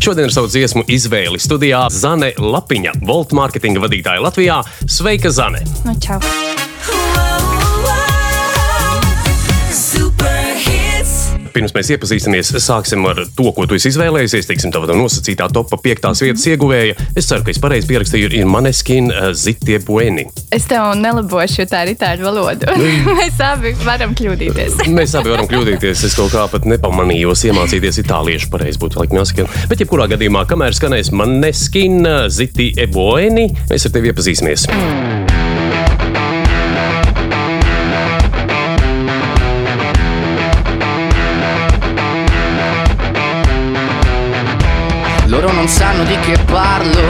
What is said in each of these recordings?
Šodien ar savu dziesmu izvēli studijā Zane Lapiņa, Volt mārketinga vadītāja Latvijā. Sveika, Zane! Nu, čau! Pirms mēs iepazīstamies, sāksim ar to, ko tu izvēlējies. Teiksim, tā nosacītā topā piektās vietas ieguvēja. Es ceru, ka es pareizi pierakstīju, ir Maneskin uh, Zitie Bueni. Es tev nelabošu, jo tā ir itāļu valoda. mēs abi varam kļūdīties. mēs abi varam kļūdīties. Es kaut kā pat nepamanījos iemācīties itāliešu pareizi būtu laikam jāsaka. Bet jebkurā gadījumā, kamēr skanēs Maneskin Zitie Bueni, mēs ar tevi iepazīsimies. Mm. Sanno di che parlo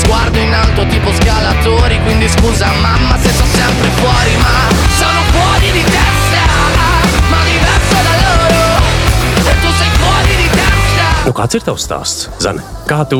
Sguardo in alto tipo scalatori Quindi scusa mamma se sto sempre fuori Ma sono fuori di testa Ma diverso da loro E tu sei fuori di testa Nu, kāds ir tavs stāsts, Zane? Kā tu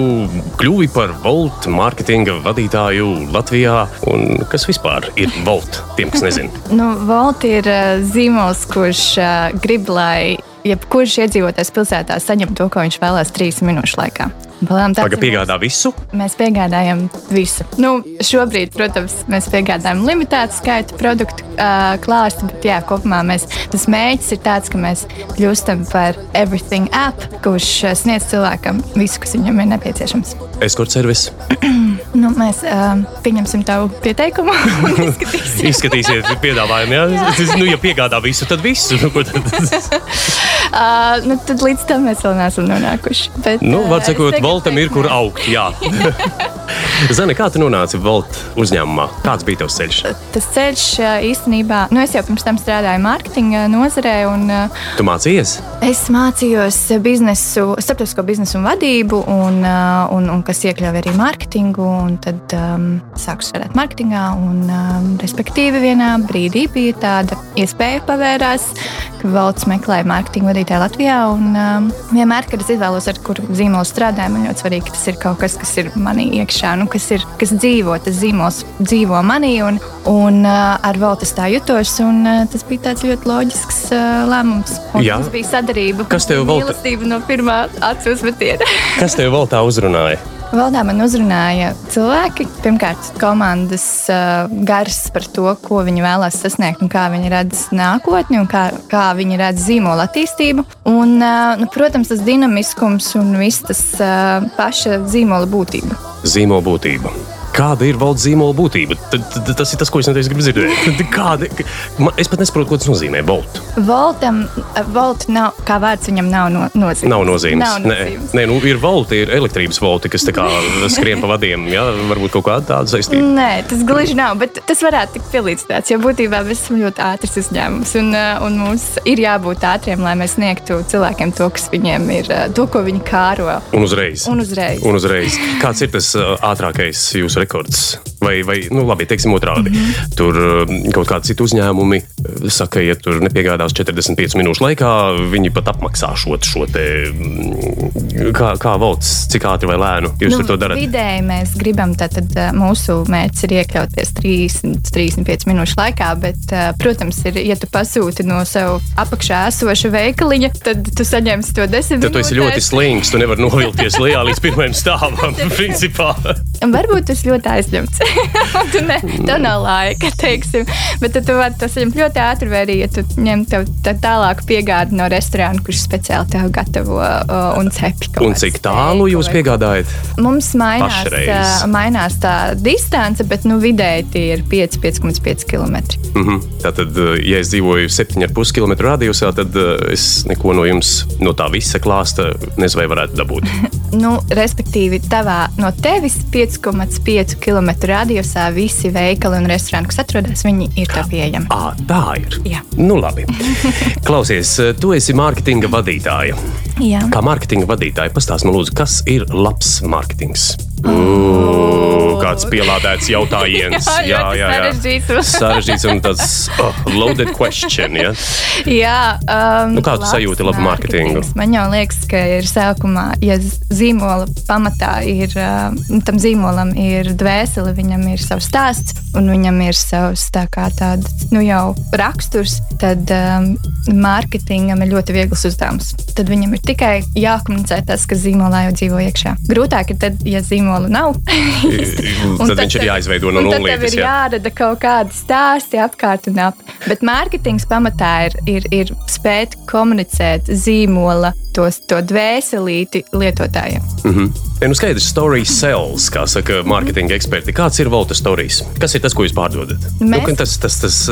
kļuvi par Volt mārketinga vadītāju Latvijā? Un kas vispār ir Volt? Tiem, kas nezina. nu, Volt ir uh, zīmols, kurš uh, grib, lai jebkurš iedzīvotājs pilsētā saņem to, ko viņš vēlās trīs minūšu laikā. Pagaidām, piegādā visu? Mēs piegādājam visu. Nu, šobrīd, protams, mēs piegādājam limitētu skaitu produktu uh, klāstu, bet jā, kopumā mēs, tas mēģis ir tāds, ka mēs kļūstam par everything app, kurš sniedz cilvēkam visu, kas viņam ir nepieciešams. Escort servis. nu, mēs uh, pieņemsim tavu pieteikumu. Izskatīsiet, piedāvājumu. Ja? nu, ja piegādā visu, tad visu. Nu, tad... uh, nu, tad līdz tam mēs vēl neesam nonākuši. Bet, nu, var sakot, Voltam ir kur augt. Jā. Zani, kā tu nonāci Volta uzņēmumā? Kāds bija tavs ceļš? Tas ceļš īstenībā, nu es jau pirms tam strādāju mārketinga nozarē. Un, tu mācījies? Es mācījos biznesu, starptautisko biznesu un vadību, un, un, un kas iekļāva arī mārketingu. Tad um, sāku strādāt mārketingā, un um, respektīvi vienā brīdī bija tāda iespēja pavērās, ka valsts meklēja mārketinga vadītāju Latvijā. Un, um, vienmēr, kad es izvēlos, ar kuru zīmolu strādāju, man ļoti svarīgi, ka tas ir kaut kas, kas ir manī iekšā, nu, kas, ir, kas dzīvo, tas zīmols dzīvo manī. Un, un uh, ar valsts tā jutos, un uh, tas bija tāds ļoti loģisks uh, lēmums. Tas bija sadarbība. Kas tev vēl? Mīlestība no pirmā acu uzmetiena. kas tev vēl tā uzrunāja? Valdā man uzrunāja cilvēki. Pirmkārt, komandas uh, gars par to, ko viņi vēlās sasniegt un kā viņi redz nākotni un kā, kā viņi redz zīmola attīstību. Un, uh, nu, protams, tas dinamiskums un viss tas uh, paša zīmola būtība. Zīmola būtība. Kāda ir valsts zīmola būtība? Tad, tad, tas ir tas, ko es neteicu, gribu dzirdēt. Kāda, man, es pat nesaprotu, ko tas nozīmē. Volt. Voltam, volt nav, kā vārds viņam nav no, nozīmes. Nav nozīmes. Nav nozīmes. Nē, nē nu, ir volti, ir elektrības volti, kas skrien pa vadiem. Jā, varbūt kaut kāda tāda saistība. Nē, tas gluži nav, bet tas varētu tikt pielīdzināts, jo būtībā mēs esam ļoti ātrs uzņēmums. Un, uh, un mums ir jābūt ātriem, lai mēs sniegtu cilvēkiem to, kas viņiem ir, uh, to, ko viņi kāro. Un uzreiz. Un uzreiz. Un uzreiz. Kāds ir tas uh, ātrākais jūsu Records. Vai, vai nu, labi, teiksim, otrādi. Mm -hmm. Tur um, kaut kādi citi uzņēmumi uh, saka, ja tur nepiegādās 45 minūšu laikā, viņi pat apmaksā šo, šo te, mm, kā, kā valsts, cik ātri vai lēnu jūs nu, to darat. Vidēji mēs gribam, tad uh, mūsu mērķis ir iekļauties 30, 35 minūšu laikā, bet, protams, ir, ja tu pasūti no sev apakšā esoša veikaliņa, tad tu saņemsi to 10 minūtes. Tad tu esi ļoti slings, tu nevari novilties lejā līdz pirmajam stāvam, principā. Varbūt tas ļoti aizņemts. tu ne, tev nav laika, teiksim. Bet tu vari to saņemt ļoti ātri, vai arī, ja tu ņem tev tā tālāk piegādi no restorāna, kurš speciāli tev gatavo uh, un cepi. Un cik tālu jūs piegādājat? Mums mainās, uh, mainās tā distance, bet nu, vidēji tie ir 5,5 km. Mm -hmm. Tātad, ja es dzīvoju 7,5 km radiusā, tad uh, es neko no jums, no tā visa klāsta, nezinu, vai varētu dabūt. nu, respektīvi, tavā, no tevis 5,5 km radiusā visi veikali un restorāni, kas atrodas, viņi ir tā pieejami. À, tā ir. Jā. Nu, labi. Klausies, tu esi mārketinga vadītāja. Jā. Kā mārketinga vadītāja, pastāsti man, lūdzu, kas ir labs mārketings? Oh. Kāds pielādēts jautājums. Jā, jā, jā. Sarežģīts. Sarežģīts un tāds oh, loaded question. Ja? Jā, um, Nu, kā tu sajūti labu mārketingu? Man jau liekas, ka ir sākumā, ja zīmola pamatā ir, uh, tam zīmolam ir dvēsele, viņam ir savs stāsts un viņam ir savs tā kā tāds, nu jau raksturs, tad um, mārketingam ir ļoti viegls uzdevums. Tad viņam ir tikai jākomunicē tas, kas zīmolā jau dzīvo iekšā. Grūtāk ir tad, ja zīmola nav. Un Tad viņš ir jāizveido no un tad tev nulles. ir jārada kaut kādi stāsti apkārt un ap. Bet mārketings pamatā ir, ir, ir spēt komunicēt zīmola tos, to dvēselīti lietotājiem. Mm -hmm. Ja, nu skaidrs, story sells, kā saka mārketinga eksperti. Kāds ir Volta stories? Kas ir tas, ko jūs pārdodat? Mēs- Nu, ka tas, tas, tas,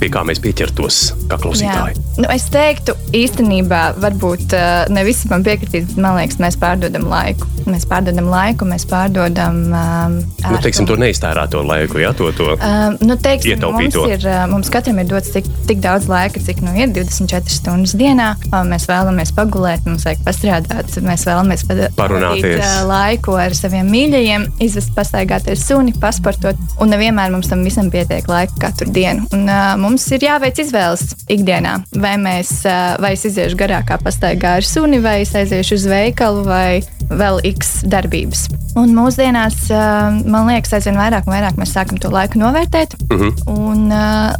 pie kā mēs pieķertos, kā klausītāji. Nu, es teiktu, īstenībā, varbūt uh, ne visi man piekritīs, bet man liekas, mēs pārdodam laiku. Mēs pārdodam laiku, mēs pārdodam. Um, Nu, teiksim, to neiztērēto laiku, ja to. to. Um, nu, teiksim, mums, Ietaupīto. ir, uh, mums katram ir dots tik, tik daudz laika, cik nu ir 24 stundas dienā. Uh, mēs vēlamies pagulēt, mums vajag pastrādāt, mēs vēlamies pavadīt, uh, laiku ar saviem mīļajiem, izvest pastaigāties suni, pasportot. Un nevienmēr mums tam visam pietiek laika katru dienu. Un, uh, mums ir jāveic izvēles ikdienā. Vai, mēs, uh, vai es iziešu garākā pastaigā ar suni, vai es aiziešu uz veikalu, vai vēl x darbības. Un mūsdienās, man liekas, aizvien vairāk un vairāk mēs sākam to laiku novērtēt. Uh -huh. Un,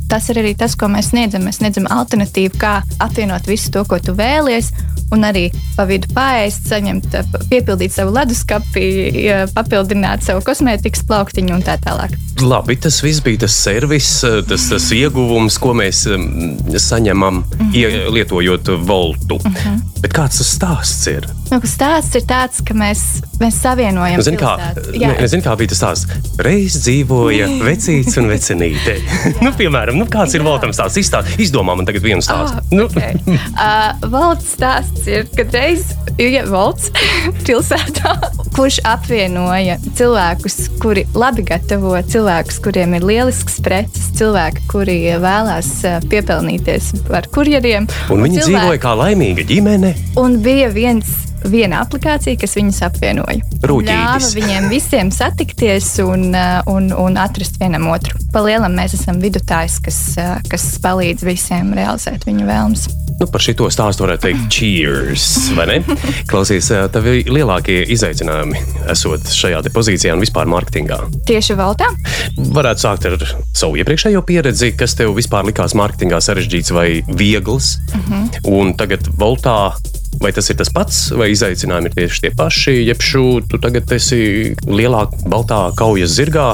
tas ir arī tas, ko mēs sniedzam. Mēs sniedzam alternatīvu, kā apvienot visu to, ko tu vēlies. Un arī pa vidu pāriest, saņemt, piepildīt savu leduskapi, papildināt savu kosmētikas plauktiņu un tā tālāk. Labi, tas viss bija tas servis, tas, tas ieguvums, ko mēs um, saņemam, mm. -hmm. lietojot voltu. Mm -hmm. Bet kāds tas stāsts ir? Nu, stāsts ir tāds, ka mēs, mēs savienojam Zini, kā, pilsētu. ne, zini, kā bija tas stāsts? Reiz dzīvoja vecīts un vecinīte. nu, piemēram, nu, kāds ir voltam stāsts? Izstā, izdomā man tagad vienu stāstu. Ah, nu, okay. uh, Valsts stāsts ir, kad reiz ir valsts pilsētā, kurš apvienoja cilvēkus, kuri labi gatavo, cilvēkus, kuriem ir lielisks preces, cilvēki, kuri vēlās uh, piepelnīties par kurjeriem. un viņi cilvēki- dzīvoja kā laimīga ģimene. Un bija viens, viena aplikācija, kas viņus apvienoja. Rūķītis. Ļāva viņiem visiem satikties un, uh, un, un atrast vienam otru. Palielam mēs esam vidutājs, kas, uh, kas palīdz visiem realizēt viņu vēlmes. Nu, par šito stāstu varētu teikt, cheers, vai ne? Klausies, tavi lielākie izaicinājumi esot šajā pozīcijā un vispār mārketingā. Tieši Valtā? Varētu sākt ar savu iepriekšējo pieredzi, kas tev vispār likās mārketingā sarežģīts vai viegls. Uh -huh. Un tagad Voltā. Vai tas ir tas pats, vai izaicinājumi ir tieši tie paši? Jeb šū, tu tagad esi lielā, baltā kaujas zirgā,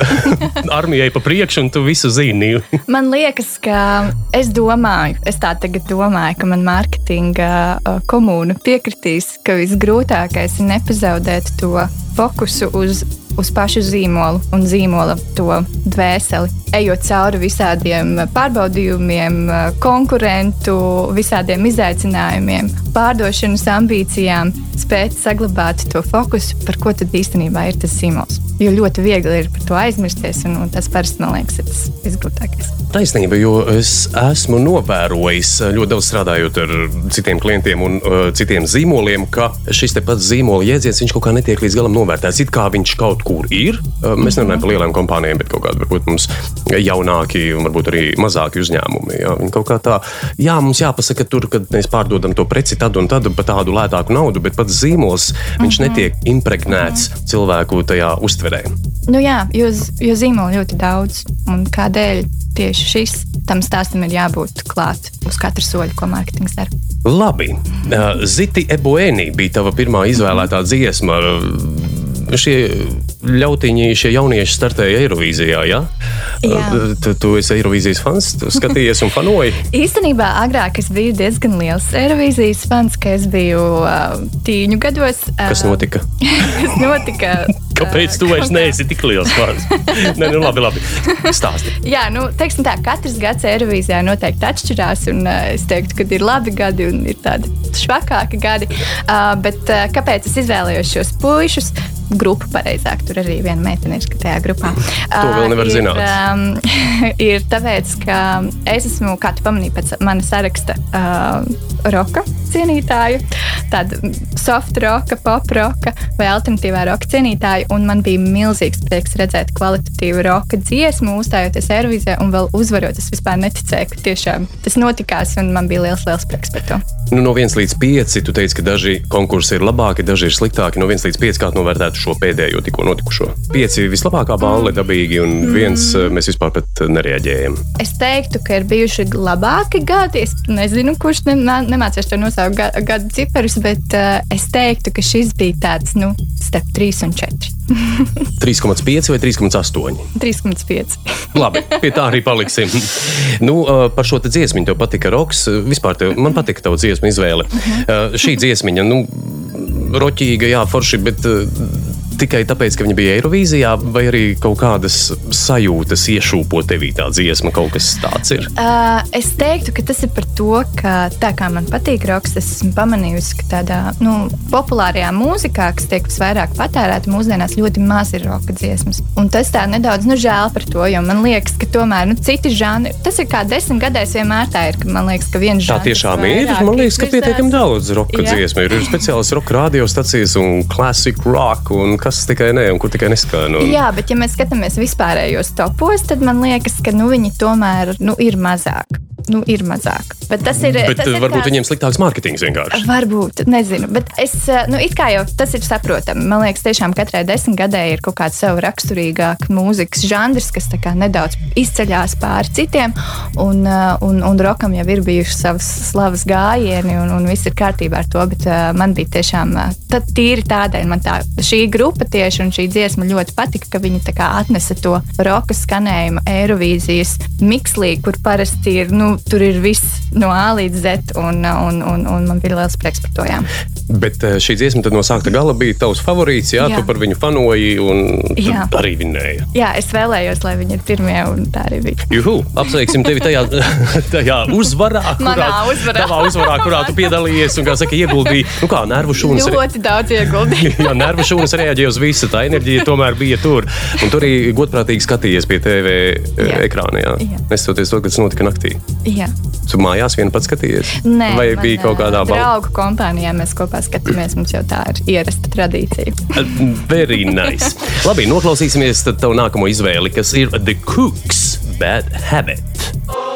armijai pa priekšu, un tu visu zini. Man liekas, ka es domāju, es tā tagad domāju, ka man mārketinga uh, komūna piekritīs, ka visgrūtākais ir nepazaudēt to fokusu uz, uz pašu zīmolu un zīmola to dvēseli. Ejot cauri visādiem pārbaudījumiem, uh, konkurentu, visādiem izaicinājumiem, pārdošanas ambīcijām, spēt saglabāt to fokusu, par ko tad īstenībā ir tas zīmols. Jo ļoti viegli ir par to aizmirsties, un, un tas parasti man liekas, ir tas visgrūtākais. Taisnība, jo es esmu novērojis ļoti daudz strādājot ar citiem klientiem un uh, citiem zīmoliem, ka šis pats zīmola jēdziens viņš kaut kā netiek līdz galam novērtēts. It kā viņš kaut kur ir. Uh, mēs nerunājam par lielām kompānijām, bet kaut kādi varbūt mums jaunāki un varbūt arī mazāki uzņēmumi. Jā, Viņi kaut kā tā, jā, mums jāpasaka tur, kad mēs pārdodam to preci tad un tad par tādu lētāku naudu, bet pats zīmols viņš netiek impregnēts cilvēku tajā uztverē. Nu jā, jo, jo zīmolu ļoti daudz. Un kādēļ tieši šis tam stāstam ir jābūt klāt uz katra soļa, ko mārketings dara? Labi, Uh, Ziti Eboēnī bija tava pirmā izvēlētā dziesma. Šie ļautiņi, šie jaunieši startēja Eirovīzijā. Ja? Jā. Tu, tu esi Eirovīzijas fans, tu skatījies un fanoji. Īstenībā agrāk es biju diezgan liels Eirovīzijas fans, kad es biju uh, tīņu gados. Uh, Kas notika? kas notika? Kāpēc tu vairs neesi tik liels fans? Nē, nu labi, labi. Stāsti. Jā, nu, teiksim tā, katrs gads Eirovīzijā noteikti atšķirās. Un, uh, es teiktu, ka ir labi gadi un ir tādi švakāki gadi. Uh, bet uh, kāpēc es izvēlējos šos puišus? Grupa, pareizāk. Tur arī viena meitene ir tajā grupā. To vēl nevar ir, zināt. Um, ir tāpēc, ka es esmu, kā tu pamanīji, pēc mana saraksta uh, roka cienītāju, tāda soft roka, pop roka vai alternatīvā roka cienītāju. Un man bija milzīgs prieks redzēt kvalitatīvu roka dziesmu, uzstājoties Eirovizē un vēl uzvarot. Es vispār neticēju, ka tiešām tas notikās, un man bija liels, liels prieks par to. Nu, no 1 līdz 5, tu teici, ka daži konkursi ir labāki, daži ir sliktāki. No 1 līdz 5, kā tu novērtētu šo pēdējo tikko notikušo? 5 ir vislabākā balva, dabīgi, un viens mm. mēs vispār pat nereaģējam. Es teiktu, ka ir bijuši labāki gadi. Es nezinu, kurš ne, nemācīšu to nosaukt ga, gadu ciparus, bet uh, es teiktu, ka šis bija tāds nu, starp 3 un 4. 3,5 vai 3,8? 3,5. Labi, pie tā arī paliksim. nu, par šo dziesmu tev patika roks. Vispār tev, man patika tava dziesmu izvēle. Uh, šī dziesmiņa, nu, roķīga, jā, forši, bet tikai tāpēc, ka viņa bija Eirovīzijā, vai arī kaut kādas sajūtas iešūpo tevī tā dziesma, kaut kas tāds ir? Uh, es teiktu, ka tas ir par to, ka tā kā man patīk roks, es esmu pamanījusi, ka tādā nu, populārajā mūzikā, kas tiek visvairāk patērēta mūsdienās, ļoti maz ir roka dziesmas. Un tas tā nedaudz nu, žēl par to, jo man liekas, ka tomēr nu, citi žanri, tas ir kā desmit gadēs vienmēr tā ir, ka man liekas, ka viens žanrs. Tā tiešām ir. Man liekas, ka pietiekami daudz roka dziesmu ir. Ir speciālas roka radiostacijas un classic rock un kas tikai ne, un kur tikai neskan. Un... Jā, bet ja mēs skatāmies vispārējos topos, tad man liekas, ka nu, viņi tomēr nu, ir mazāk nu, ir mazāk. Bet tas ir. Bet tas ir varbūt kāds... viņiem sliktāks mārketings vienkārši. Varbūt, nezinu. Bet es, nu, it kā jau tas ir saprotami. Man liekas, tiešām katrai desmitgadē ir kaut kāds sev raksturīgāks mūzikas žanrs, kas nedaudz izceļās pāri citiem. Un, un, un rokam jau ir bijuši savas slavas gājieni, un, un viss ir kārtībā ar to. Bet man bija tiešām tīri tādēļ, man tā šī grupa tieši un šī dziesma ļoti patika, ka viņi atnesa to roka skanējumu Eirovīzijas mikslī, kur parasti ir. Nu, tur ir viss no A līdz Z, un, un, un, un man bija liels prieks par to. Jā. Bet eh, šī dziesma no sākta gala bija tavs favorīts, jā, jā. tu par viņu fanoji un arī vinnēji. Jā, es vēlējos, lai viņi ir pirmie, un tā arī bija. Juhu, apsveiksim tevi tajā, tajā uzvarā, kurā, uzvarā. Uzvarā, kurā tu piedalījies un, kā saka, ieguldīji, nu kā, nervu šūnas. Ļoti daudz ieguldīju. jā, nervu šūnas reaģēja uz visu, tā enerģija tomēr bija tur. Un tur arī godprātīgi skatījies pie TV jā. ekrāna, jā. jā. Nestoties to, ka tas notika naktī. Jā. Tu mājās vien pats skatījies? Nē, vai bija kaut kādā draugu kompānijā mēs kopā skatāmies. Mums jau tā ir ierasta tradīcija. Very nice. Labi, noklausīsimies tad tavu nākamo izvēli, kas ir The Cooks Bad Habit.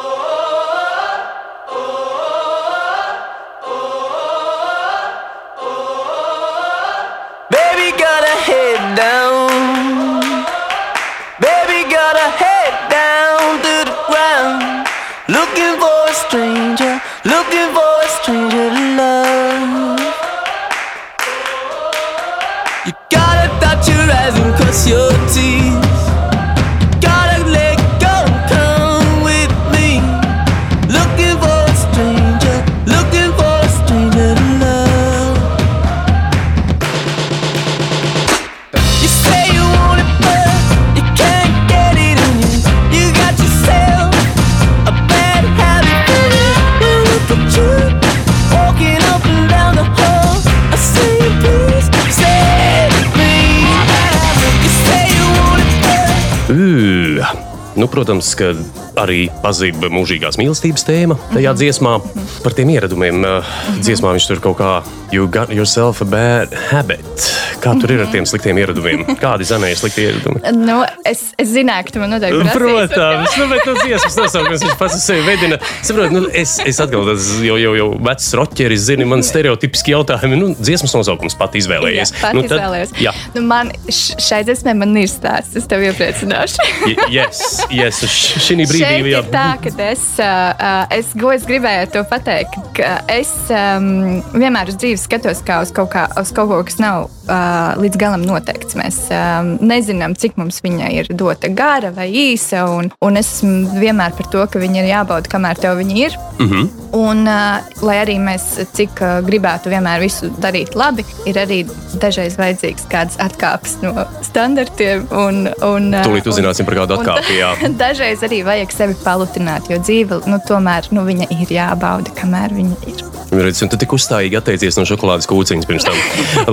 Protams, ka arī pazīst mūžīgās mīlestības tēma tajā Mhm. dziesmā. Par tiem ieradumiem uh, dziesmā viņš tur kaut kā You got yourself a bad habit. Kā tur ir ar tiem sliktiem ieradumiem? Kādi zanēja sliktie ieradumi? Nu, es, es zināju, ka tu man noteikti prasīsi. Protams, nu, bet tas dziesmas nosaukums viņš pats sevi vedina. Saprot, nu, es, es atkal tas jau, jau, jau vecs roķeris, zini, man stereotipiski jautājumi. Nu, dziesmas nosaukums pat izvēlējies. Jā, pat nu, izvēlējos. jā, Nu, man šai dziesmai man ir stāsts. Es tev iepriecināšu. Yes, yes, šī brīdī ir tā, ka es, uh, es, ko es gribēju to pateikt, ka es um, vienmēr uz dzīves skatos kā uz kaut, kā, uz kaut ko, kas nav uh, līdz galam noteikts. Mēs um, nezinām, cik mums viņa ir dota gara vai īsa, un, un es esmu vienmēr par to, ka viņa ir jābauda, kamēr tev viņa ir. Mm -hmm. Un, uh, lai arī mēs cik uh, gribētu vienmēr visu darīt labi, ir arī dažreiz vajadzīgs kāds atkāpes no standartiem. Un, un, Tūlīt uzzināsim par kādu un- atkāpi, jā. Dažreiz arī vajag sevi palutināt, jo dzīve nu, tomēr nu, viņa ir jābauda, kamēr viņa ir. Redz, un tu tik uzstājīgi atteicies no šokolādes kūciņas pirms tam.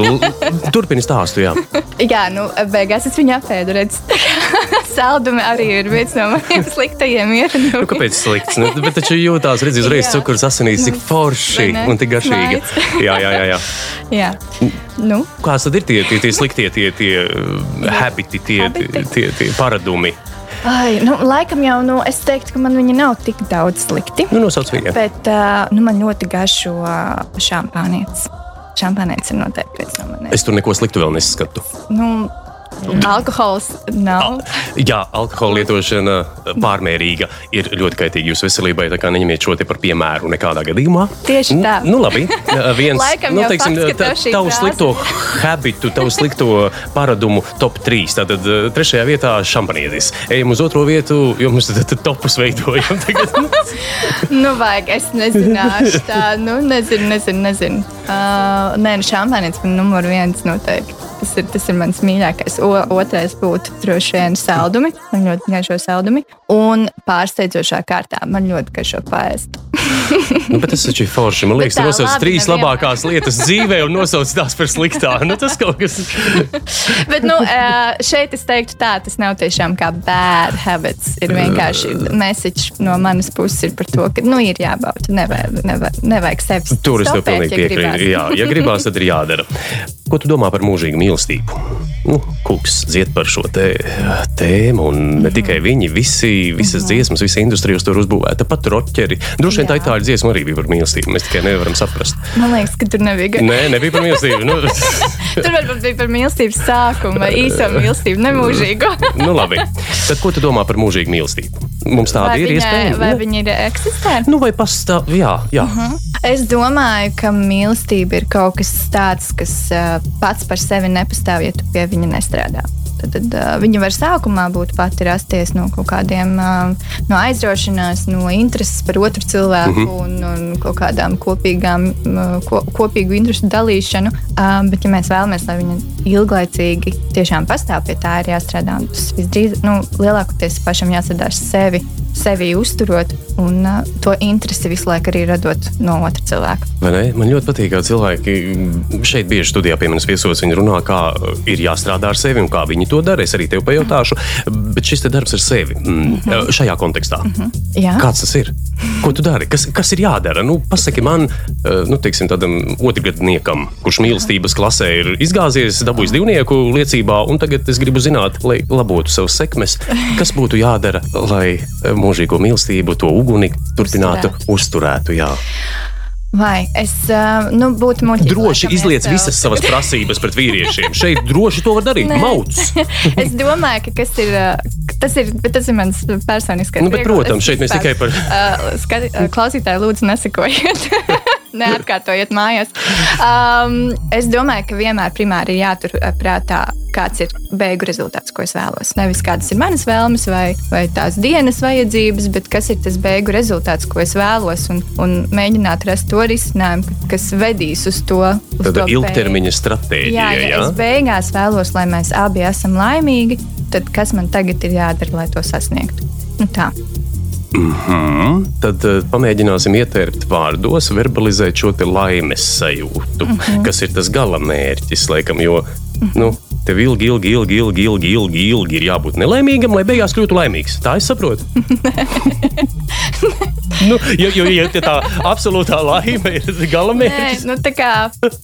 Turpini stāstu, jā. Jā, nu, beigās es viņu apēdu. redz. Saldumi arī ir viens no maniem sliktajiem ieradumiem. Nu, kāpēc slikts? Nu, bet taču jūtās, redz, uzreiz Jā. Cukurs asinīs, cik forši Vai ne? un tik garšīgi. Jā, jā, jā. jā. Jā, nu, Kāds tad ir tie, tie, tie sliktie, tie, tie uh, habiti, tie, tie, tie, tie paradumi? ai, nu, laikam jau nu, es teiktu, ka man viņi nav tik daudz slikti. Nu, nosauc viņu. Bet uh, nu, man ļoti garšo uh, šampānietis. Šampānietis ir noteikti viens no maniem. Es tur neko sliktu vēl neskatu. Nu, alkohols nav. Jā, alkohola lietošana pārmērīga ir ļoti kaitīga jūsu veselībai. Tā kā neņemiet šo te par piemēru nekādā gadījumā. Tieši tā. Nu, nu labi. Viens, Laikam nu, teiksim, fakts, tavu frāze- slikto habitu, tavu slikto paradumu top 3. Tātad eh, trešajā vietā šampanietis. Ejam uz otro vietu, jo mums topus veidojam. Tagad, nu, Nu, vajag, es nezināšu. Tā, nu, nezinu, nezinu. nezinu. Uh, nē, nu, šampānietis man numur viens noteikti. Tas ir, tas ir mans mīļākais. O, otrais būtu droši vien saldumi. Man ļoti garšo saldumi. Un pārsteidzošā kārtā man ļoti garšo paēst. nu, bet tas taču ir forši. Man liekas, tu nosauc trīs nevienmēr. labākās lietas dzīvē un nosauc tās par sliktām. Nu, tas kaut kas. Bet nu, šeit es teiktu, tā tas nav tiešām kā bad habits. Ir vienkārši message no manas puses ir par to, ka nu, ir jābauda. Nevajag, nevajag, nevajag sevi Tur es tev pilnīgi ja piekrītu. gribās. Jā, ja gribās, tad ir jādara. Ko tu domā par mūžīgu mīlestību? Nu, Kungs dzied par šo te, tēmu, un ne Mhm. tikai viņi, visi, visas dziesmas, visa industrija uz to uzbūvēta. Pat roķeri. Droši vien tā itāļu dziesma arī bija par mīlestību. Mēs tikai nevaram saprast. Man liekas, ka tur nebija. Nē. Nē, nebija par mīlestību. Nu, Tur varbūt bija par mīlestības sākumu vai īso mīlestību, nemūžīgu. nu, labi. Tad ko tu domā par mūžīgu mīlestību? Mums tāda Vai ir iespēja. vai viņa ir eksistē? Nu, vai pastāv? Jā, jā. Uh -huh. Es domāju, ka mīlestība ir kaut kas tāds, kas uh, pats par sevi nepastāv, ja tu pie viņa nestrādā. Tad, tad viņa var sākumā būt pati rasties no kaut kādiem no aizraušanās, no intereses par otru cilvēku mm -hmm. un, un kaut kādām kopīgām, ko, kopīgu interesu dalīšanu. Bet, ja mēs vēlamies, lai viņa ilglaicīgi tiešām pastāv, pie tā ir jāstrādā. Tas visdrīz, nu, lielākoties pašam jāsadās sevi, sevi uzturot un uh, to interesi visu laiku arī radot no otra cilvēka. Man ļoti patīk, kā cilvēki šeit bieži studijā pie manis viesos. Viņi runā, kā ir jāstrādā ar sevi un kā viņi to dara. Es arī tev pajautāšu, bet šis te darbs ar sevi mm, šajā kontekstā. Jā. Kāds tas ir? Ko tu dari? Kas, kas ir jādara? Nu, pasaki man, eh, nu, teiksim, tādam otrgadniekam, kurš mīlestības klasē ir izgāzies, dabūjis divnieku liecībā, un tagad es gribu zināt, lai labotu savus sekmes, kas būtu jādara, lai eh, mūžīgo mīlestību, to uguni turpinātu uzturētu. Jā. Vai es uh, nu, būtu muļķis? Droši laikam, izliec tev- visas savas prasības pret vīriešiem. Šeit droši to var darīt. Mauts! es domāju, ka kas ir, uh, tas ir, tas ir mans personiskais. Nu, bet, protams, šeit mēs tikai par- Uh, skati, uh, klausītāji, lūdzu, nesakojiet. Neatkārtojiet mājās. Um, es domāju, ka vienmēr primāri ir jātur uh, prātā, kāds ir beigu rezultāts, ko es vēlos. Nevis kādas ir manas vēlmes vai, vai tās dienas vajadzības, bet kas ir tas beigu rezultāts, ko es vēlos, un, un mēģināt rast to risinājumu, kas vedīs uz to. Uz Tāda ilgtermiņa stratēģija. Jā, ja jā? es beigās vēlos, lai mēs abi esam laimīgi, tad kas man tagad ir jādara, lai to sasniegtu? Nu, tā. Mm, tad uh, pamēģināsim ietērpt vārdos, verbalizēt šo laimes sajūtu, mm. -hmm. kas ir tas gala mērķis, laikam, jo nu, tev ilgi, ilgi, ilgi, ilgi, ilgi, ilgi, ilgi ir jābūt nelaimīgam, lai beigās kļūtu laimīgs. Tā es saprotu. nu, jo, jo, ja tā absolūtā laime ir gala Nē, mērķis, nu, tā kā,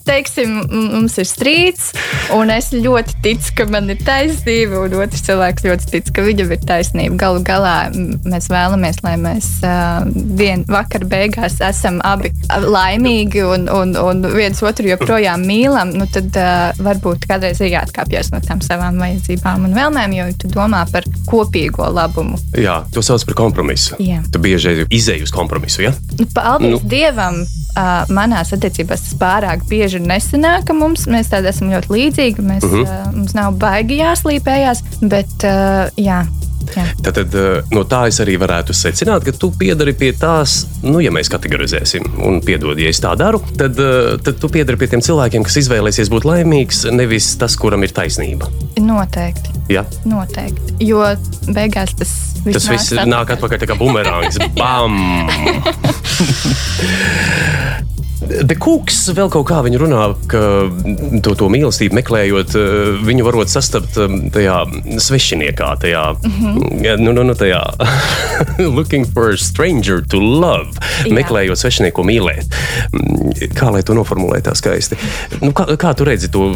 teiksim, mums ir strīds, un es ļoti ticu, ka man ir taisnība, un otrs cilvēks ļoti tic, ka viņam ir taisnība. Galu galā mēs vēlamies, lai mēs uh, vien vakar beigās esam abi laimīgi un, un, un viens otru joprojām mīlam. Nu, tad uh, varbūt kādreiz ir jāatkāpjas no tām savām vajadzībām un vēlmēm, jo tu domā par kopīgo labumu. jā, to sauc par kompromisu. Jā. Tu bieži izēji uz kompromisu. Ja? Paldies Nu. Dievam, uh, manās attiecībās tas pārāk bieži nesanāk, ka mums mēs tādi esam ļoti līdzīgi. Mēs, uh. -huh. uh, mums nav baigi jāslīpējās, bet uh, jā. Jā. Tad eh, no tā es arī varētu secināt, ka tu piedari pie tās, nu, ja mēs kategorizēsim, un piedod, ja es tā daru, tad, eh, tad tu piedari pie tiem cilvēkiem, kas izvēlēsies būt laimīgs, nevis tas, kuram ir taisnība. Noteikti, Ja? noteikti. Jo beigās tas viss Tas viss nāk atpakaļ kā bumerāns. Bam! The Cooks vēl kaut kā viņi runā, ka to, to mīlestību meklējot, eh, viņu varot sastapt eh, tajā svešiniekā, tajā, mm -hmm. nu, nu, nu, tajā looking for a stranger to love, Jā. meklējot svešinieku mīlēt. Mm, Kā lai to noformulē tā skaisti? Nu, kā, kā tu redzi to?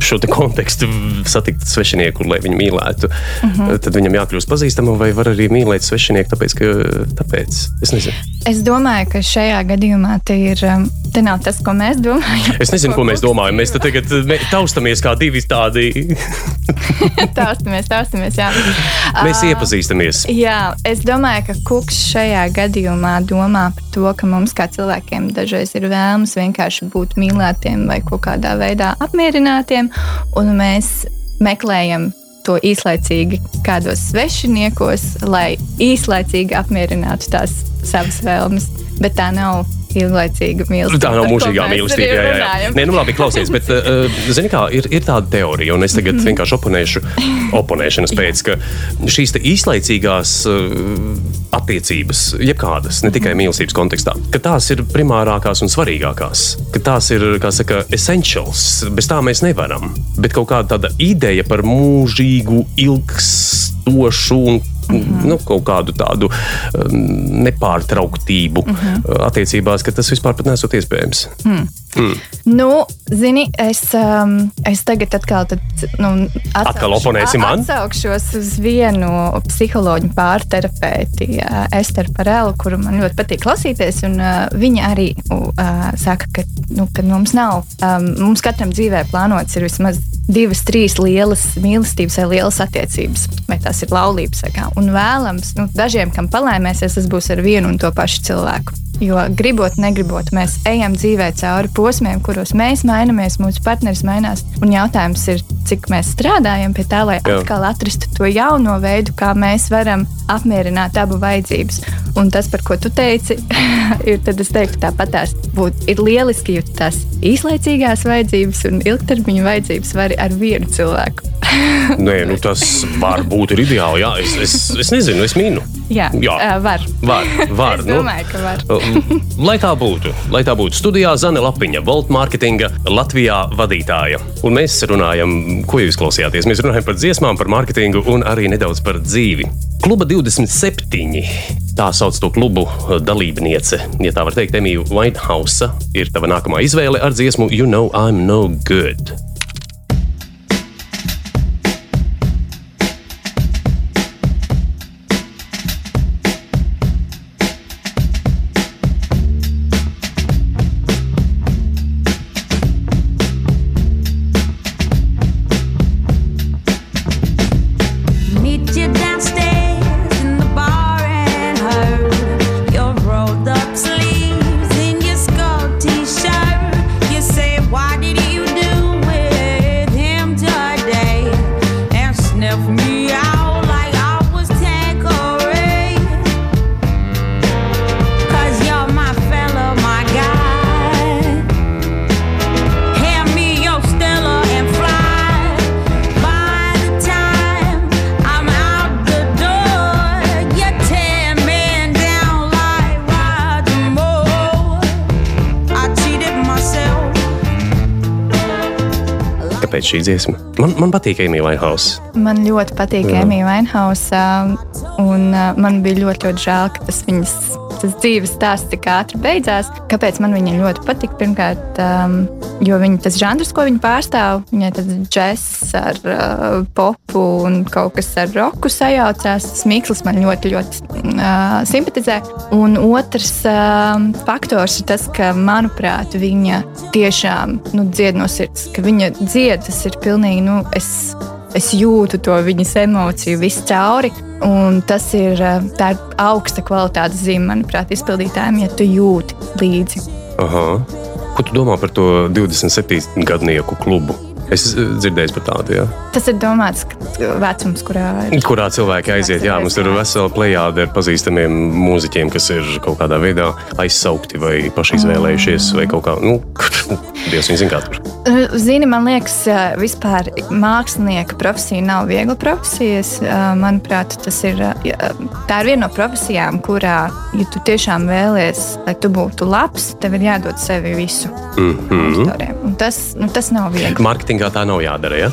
Šo te kontekstu satikt svešinieku, lai viņu mīlētu. Mm -hmm. Tad viņam jākļūst pazīstamam, vai var arī mīlēt svešinieku, tāpēc, ka tāpēc. Es nezinu. Es domāju, ka šajā gadījumā te ir. um, Te nav tas, ko mēs domājam. Es nezinu, ko mēs domājam. Mēs te tagad taustamies kā divi tādi. Taustamies, taustamies. Jā. Mēs Ā, iepazīstamies. Jā, es domāju, ka Kuks šajā gadījumā domā par to, ka mums kā cilvēkiem dažreiz ir vēlmes vienkārši būt mīlētiem vai kaut kādā veidā apmierinātiem, un mēs meklējam to īslaicīgi kādos svešiniekos, lai īslaicīgi apmierinātu tās savas vēlmes. Bet tā nav ilglaicīga mīlestība. Tā nav mūžīgā mīlestība. Jā, jā, jā. Nē, nu labi, klausies, bet, uh, zini, kā ir, ir tāda teorija, un es tagad Mhm. vienkārši oponēšu oponēšanas pēc, ka šīs īslaicīgās uh, attiecības, jebkādas, ne Mhm. tikai mīlestības kontekstā, ka tās ir primārākās un svarīgākās, ka tās ir, kā saka, essentials, bez tā mēs nevaram. Bet kaut kāda tāda ideja par mūžīgu, ilgstošu un Mhm. nu, kaut kādu tādu um, nepārtrauktību uh Mhm. -huh. attiecībās, ka tas vispār pat nesot iespējams. Nu, zini, es, um, es tagad atkal, tad, nu, Atkal oponēsi man? Atsaukšos uz vienu psiholoģu pārterapeiti, uh, Esteru Parelu, kuru man ļoti patīk klausīties. Un, uh, viņa arī uh, saka, ka, nu, ka mums nav, um, mums katram dzīvē plānots ir vismaz divas, trīs lielas mīlestības vai lielas attiecības, vai tās ir laulības. Un vēlams, nu, dažiem, kam palēmēsies, tas būs ar vienu un to pašu cilvēku. Jo gribot, negribot, mēs ejam dzīvē cauri posmiem, kuros mēs mainamies, mūsu partneris mainās. Un jautājums ir, cik mēs strādājam pie tā, lai Jā. atkal atrastu to jauno veidu, kā mēs varam apmierināt abu vajadzības. Un tas, par ko tu teici, ir, tad es teiktu, tāpat tās būtu ir lieliski, jo tās īslaicīgās vajadzības un ilgtermiņa vajadzības var ar vienu cilvēku. Nē, nu, tas var būt ideāli. Jā, es, es, es nezinu, es mīnu. Jā, Jā. ā, var. Var, var. Es nu. domāju, ka var. lai tā būtu, lai tā būtu studijā Zane Lapiņa, Volt Marketinga Latvijā vadītāja. Un mēs runājam, ko jūs klausījāties? Mēs runājam par dziesmām, par mārketingu un arī nedaudz par dzīvi. Kluba 27. Tā sauc to klubu dalībniece. Ja tā var teikt, Emīļa Whitehouse ir tava nākamā izvēle ar dziesmu You Know I'm No Good. Šī dziesma? Man, man patīk Emīļa Whitehouse. Man ļoti patīk Jā. Emīļa Vainhausa, un uh, man bija ļoti, ļoti žēl, ka tas viņas tas dzīves stāsts tik ātri beidzās. Kāpēc man viņa ļoti patīk? Pirmkārt, um, jo viņa, tas žanrs, ko viņa pārstāv, viņai tas džeks ar uh, popu un kaut kas ar roku sajaucās. Tas mīkls man ļoti, ļoti uh, simpatizē. Un otrs um, faktors ir tas, ka, manuprāt, viņa tiešām nu, dzied no sirds, ka viņa dzied, tas ir pilnīgi, nu, es es jūtu to viņas emociju viscauri. Un tas ir, tā ir augsta kvalitātes zīme, manuprāt, izpildītājiem, ja tu jūti līdzi. Aha. Ko tu domā par to 27 gadnieku klubu? Es eh, dzirdēju par tādu, jā. Tas ir domāts ka vecums, kurā ir. Kurā cilvēki aiziet, jā, mums ir vesela plejāde ar pazīstamiem mūziķiem, kas ir kaut kādā veidā aizsaukti vai paši izvēlējušies, vai kaut kā, nu, Dievs viņi zina, kā tur. Zini, man liekas, vispār mākslinieka profesija nav viegla profesija. Es, Manuprāt, tas ir, tā ir viena no profesijām, kurā, ja tu tiešām vēlies, lai tu būtu labs, tev ir jādod sevi visu. Mm -hmm. Tas, nu, tas nav viegli. Marketingā tā nav jādara, ja?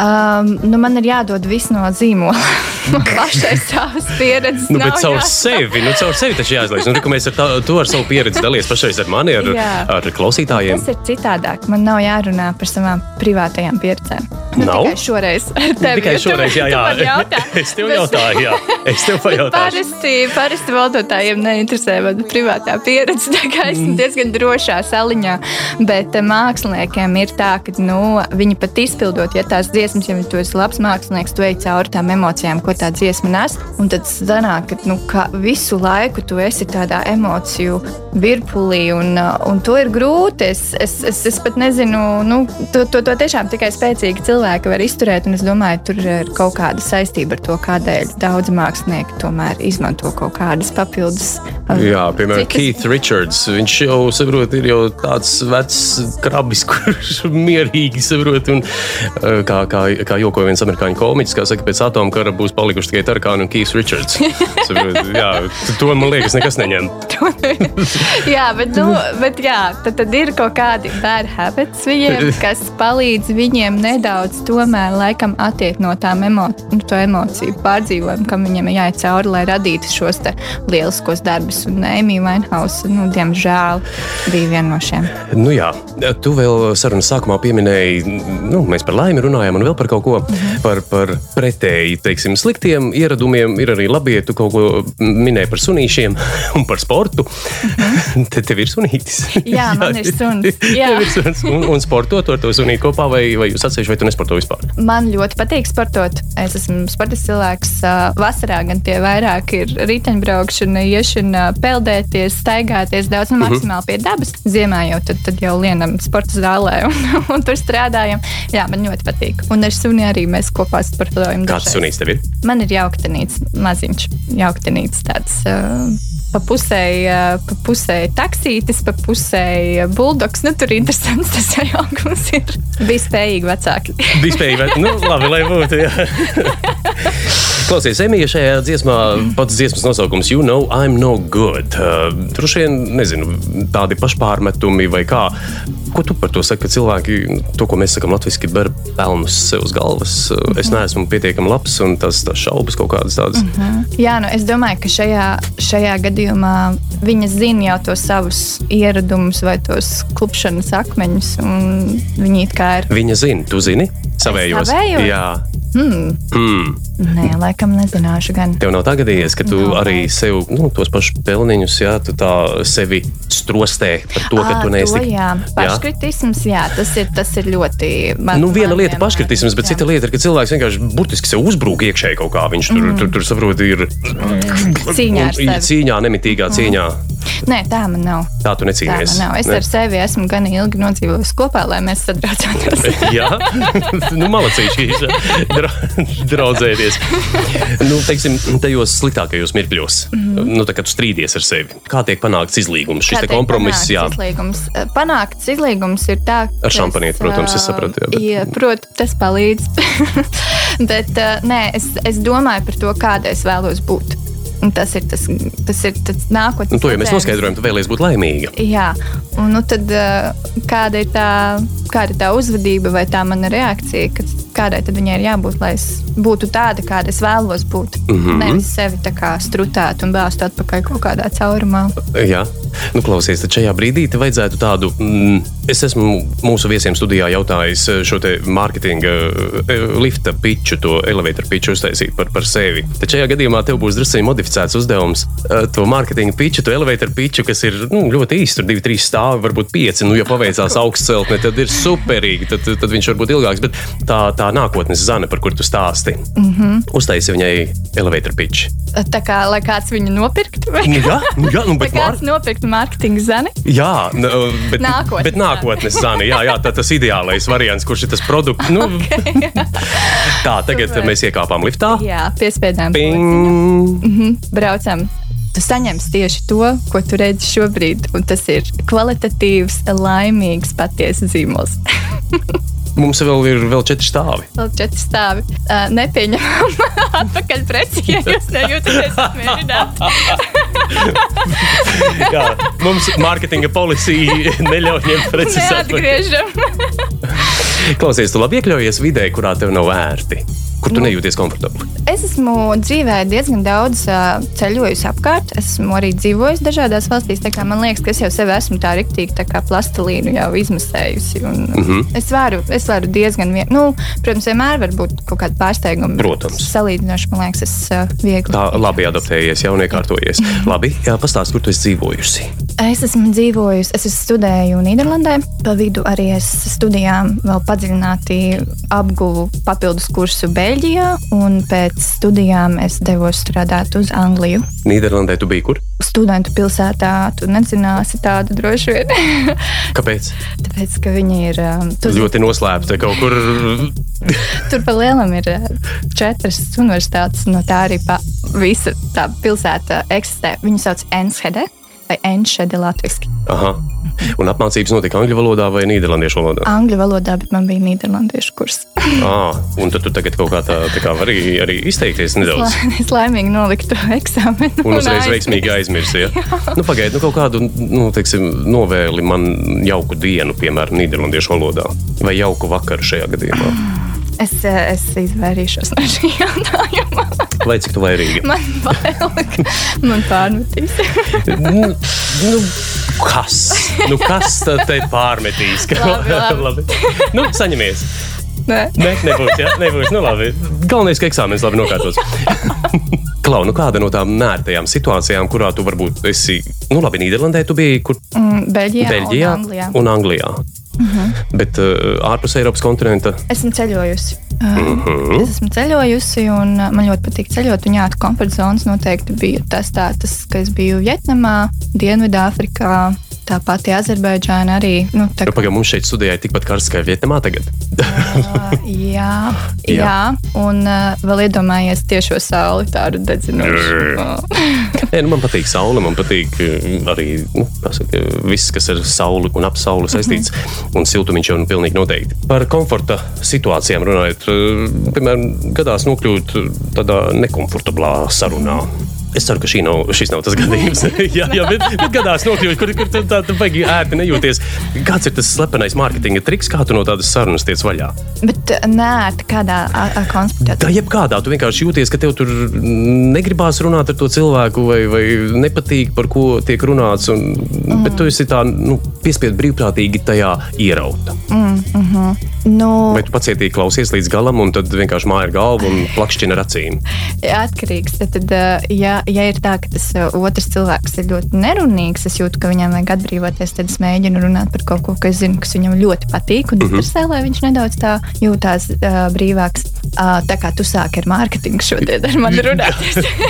Um, nu, man ir jādod viss no zīmola. Pašai savas pieredzes. Nu, bet caur sevi, nu, caur sevi taču jāizlaiž. Nu, mēs ar, tā, tu ar savu pieredzi dalies pašreiz ar mani, ar, Jā. ar klausītājiem. Tas ir citādāk. Man nav jārunā par savām privātajām pieredzēm. Nu, Nav? Tikai šoreiz. ar tevi, Tikai tu- šoreiz, jā, tu jā. man jautā. Es tev jautāju, jā. Es tev pajautāšu. Parasti, parasti valdotājiem neinteresē mana privātā pieredze. Tā kā Mm. esmu diezgan drošā saliņā. Bet eh, māksliniekiem ir tā, ka nu, viņi pat izpildot, ja tās dziesmas, ja tu esi labs mākslinieks, tu ej cauri tām emocijām, ko tā dziesma nes. Un tad sanāk, ka nu, ka visu laiku tu esi tādā emociju virpulī, un, uh, un to ir grūti. Es, es, es, es pat nezinu, nu, to, to, to tiešām tikai spēcīgi cilvēki var izturēt. Un es domāju, tur ir kaut kāda saistība ar to, kādēļ daudzi mākslinieki tomēr izmanto kaut kādas papildus. uh, Jā, piemēram, citas- Keith Richards. Viņš jau saprot, ir jau tāds vecs krabis, kurš mierīgi saprot. Un, uh, kā, kā, kā jokoja viens amerikāņu komiķis, kā saka, pēc atomkara būs palikuši tikai Tarkāna un Keith Richards. Saprot, jā, to man liekas, nekas neņem. jā, bet, nu, bet jā, tad, tad ir kaut kādi bad habits viņiem, kas palīdz viņiem nedaudz tomēr laikam attiekt no tām emo nu, emociju pārdzīvojumu, kam viņiem ir jāiet cauri, lai radītu šos lieliskos darbus. Un Amy Winehouse, nu, diemžēl, bija viena no šiem. Nu, jā, tu vēl sarunas sākumā pieminēji, nu, mēs par laimi runājām, un vēl par kaut ko Mhm. par, par pretēji, teiksim, sliktiem ieradumiem. Ir arī labi, ja tu kaut ko minēji par sunīšiem un par sportu. Te tev ir sunītis. Mhm. Jā, man ir suns, jā. Ir suns. Un, un sportot ar to sunīti kopā, vai, vai jūs atsevišķi, vai tu nesporto vispār? Man ļoti patīk sportot. Es esmu sports cilvēks. Vasarā gan tie vairāk ir riteņbraukšana, iešana, peldēties, staigāties daudz, nu, maksimāli pie dabas. Ziemā jau tad, tad jau lienam sporta zālē un, un tur strādājam. Jā, man ļoti patīk. Un ar suni arī mēs kopā sportojam. Kāds dažreiz. sunītis tev ir? Man ir jauktenīts, maziņš jauktenīts tāds. Uh, Pa pusēji, pa pusēji taksītis, pa pusēji buldogs. Nu, tur interesants tas augums ir. Bija spējīgi vecāki. Bija spējīgi, nu, labi, lai būtu. Klausies, Emīļa, šajā dziesmā pats dziesmas nosaukums You know I'm no good. Uh, Droši vien, nezinu, tādi pašpārmetumi vai kā. Ko tu par to saki, ka cilvēki, to, ko mēs sakām latviešu, ber pelnus sev uz galvas? Uh, Es neesmu pietiekami labs, un tas, tas šaubas kaut kādas tādas. Jā, nu es domāju, ka šajā, šajā gadījumā viņa zina jau tos savus ieradumus vai tos klupšanas akmeņus. kā ir. Viņa zina, tu zini savējos. Savējos? Jā, Hmm, mm. nē, laikam nezināšu. Gan. Tev nav tā gadījies, ka tu Nav. arī sev nu, tos pašus pelniņus, jā, tu tā sevi strostē par to, ka Ā, tu neesi jā, paškritisms, jā, tas ir, tas ir ļoti. Man, Nu, viena man lieta ir paškritisms, bet jā. cita lieta ir, ka cilvēks vienkārši burtiski sev uzbrūk iekšēji kaut kā. Viņš tur, mm. tur, tur saprot, ir Cīņā cīņā, nemitīgā cīņā. Nē, tā man nav. Tā tu Tā man nav. Es Ne? ar sevi esmu gan ilgi nodzīvojis kopā, lai mēs sadraudzētos. Jā, nu, malacīši dra, draudzēties. Nu, teiksim, tajos sliktākajos mirkļos, mm. -hmm. nu, tā, kad strīdies ar sevi, kā tiek panākts izlīgums, šis kompromiss, panākts jā. Izlīgums. Panākts izlīgums ir tā, ka. Ar šampanieti, protams, es sapratu, jā, bet- Jā, protams, tas palīdz. Bet nē, es, es domāju par to, kāda es vēlos būt. Un tas ir tas, tas, ir tas nākotnes. Nu, to jau mēs noskaidrojam, tu vēlies būt laimīga. Jā, un nu, tad, kāda, ir tā, kāda ir tā uzvedība vai tā mana reakcija, kad, kādai tad viņai ir jābūt, lai es būtu tāda, kāda es vēlos būt. Mm. -hmm. Nevis sevi tā kā strutāt un bāzt atpakaļ kaut kādā caurumā. Jā, nu, klausies, tad šajā brīdī te vajadzētu tādu. Mm, es esmu mūsu viesiem studijā jautājis eh, šo te mārketinga eh, lifta pitču, to elevator pitču uztaisīt par, par sevi. Tad šajā gadījumā tev būs drusku modificēts uzdevums. eh, To mārketinga pitču, to elevator pitču, kas ir nu, ļoti īsts, tur divi, trīs stāvi, varbūt pieci. Nu, ja paveicās augsts celtne, tad ir superīgi, tad, tad viņš var būt ilgāks. Bet tā, tā nākotnes zana, par kuru tu stāsti. Mm. -hmm. Uztaisīja viņai elevator pitch. Tā kā lai kāds viņu nopirktu, vai Nu, jā, nu, jā, nu, bet kāds nopirktu mārketinga zani. Jā, n- bet, Nākotnes bet nākotnes zani. Jā, jā tā, tas ideālais variants, kurš ir tas produkts. Nu, tā, tagad Super. mēs iekāpām liftā. Jā, piespiedām. Ping! Mhm, braucam. Tu saņemsi tieši to, ko tu redzi šobrīd, un tas ir kvalitatīvs, laimīgs, patiesa zīmols. Mums vēl ir vēl četri stāvi. Vēl četri stāvi. Uh, nepieņemam atpakaļ preci, ja jūs nejūtaties apmierināti. Jā, mums mārketinga policija neļauj ņemt atpakaļ. Neatgriežam. Klausies, tu labi iekļaujies vidē, kurā tev nav ērti, kur tu nejūties komfortabli. Es esmu dzīvē diezgan daudz uh, ceļojusi apkārt. Esmu arī dzīvojusi dažādās valstīs. Man liekas, ka es jau sevi esmu tā rīktīgi tā kā plastilīnu jau izmasējusi. Un, mm. -hmm. es, varu, es varu diezgan, vien... nu, protams, vienmēr var būt kaut kāda pārsteiguma. Protams. Salīdzinoši, man liekas, es uh, viegli. Tā labi adaptējies, jau nekārtojies. Labi, pastāsti, kur tu esi dzīvojusi. Es esmu dzīvojusi, es studēju Nīderlandē. Pa vidu arī es studijām vēl padziļināti apguvu papildus kursu Beļģijā, un pēc studijām es devos strādāt uz Angliju. Nīderlandē tu biji kur? Studentu pilsētā tu nezināsi tādu droši vien. Kāpēc? Tāpēc, ka viņi ir. um, Tu, Ļoti noslēpta kaut kur. tur pa lielam ir uh, četras universitātes, no tā arī pa, visa tā pilsēta eksistē. Viņu sauc Enschede vai Enschede latviski. Aha. Un apmācības notika angļu valodā vai nīderlandiešu valodā? Angļu valodā, bet man bija nīderlandiešu kurs. Ah, un tad tu tagad kaut kā tā, tā kā vari arī izteikties nedaudz. Lai es laimīgi noliktu eksāmenu. Un uzreiz aizmirstu. veiksmīgi aizmirst. Ja? Nu, Pagaidiet, nu, kaut kādu nu, teiksim, novēli man jauku dienu, piemēram, nīderlandiešu valodā. Vai jauku vakaru šajā gadījumā. Es, eh, es izvairīšos no šī jautājuma. Lai cik tu vairīgi. Man bail, ka man pārmetīs. nu, nu, kas? Nu, kas te pārmetīs? Labi, labi. labi. Nu, saņemies. Nē. Nē, nebūs. Ja? nebūs. Nu, labi. Galvenais, ka eksāmenis labi nokārtos. Klau, nu kāda no tām nērtajām situācijām, kurā tu varbūt esi, nu labi, Nīderlandē tu biji, kur Mm, Beļģijā, Beļģijā un Anglijā. un Anglijā. Bet uh, ārpus Eiropas kontinenta Esmu ceļojusi. Uh, Mhm. Es esmu ceļojusi, un uh, man ļoti patīk ceļot. Un jā, komforta zonas noteikti bija tas, tā, tas ka es biju Vietnamā, Dienvidāfrikā, tā pati Azerbaidžāna arī. Nu, tā, Nu, Pagaidām, mums šeit studijā ir tikpat karsts kā Vietnamā tagad. Uh, jā, Jā. jā, un uh, vēl iedomājies tiešo sauli, tādu dedzinošu. Nē, nu, man patīk saule, man patīk arī nu, kā saka, viss, kas ar sauli un ap sauli saistīts. Un siltumiņš jau nu, pilnīgi noteikti. Par komforta situācijām runājot, piemēram, gadās nokļūt tādā nekomfortablā sarunā. Es ceru, ka nav, šis nav tas gadījums. jā, jā, bet, bet gadās nokļūt, kur, kur tā, tā baigi ērti nejūties. Kāds ir tas slepenais mārketinga triks, kā tu no tādas sarunas tiec vaļā? bet uh, nē, kādā konspektā. Tā jebkādā, tu vienkārši jūties, ka tev tur negribās runāt ar to cilvēku, vai, vai nepatīk, par ko tiek runāts. Un, mm. Bet tu esi tā nu, piespiedu brīvprātīgi tajā ierauta. Nu, Vai tu pacietīgi klausies līdz galam, un tad vienkārši māja ar galvu un plakšķina ar acīm? Atkarīgs. Tad, tad, uh, ja, ja ir tā, ka tas uh, otrs cilvēks ir ļoti nerunīgs, es jūtu, ka viņam vajag atbrīvoties, tad es mēģinu runāt par kaut ko, kas, zinu, kas viņam ļoti patīk, un interesē, lai viņš nedaudz tā jūtās uh, brīvāks. Uh, tā kā tu sāki ar mārketingu šodien ar mani runāt.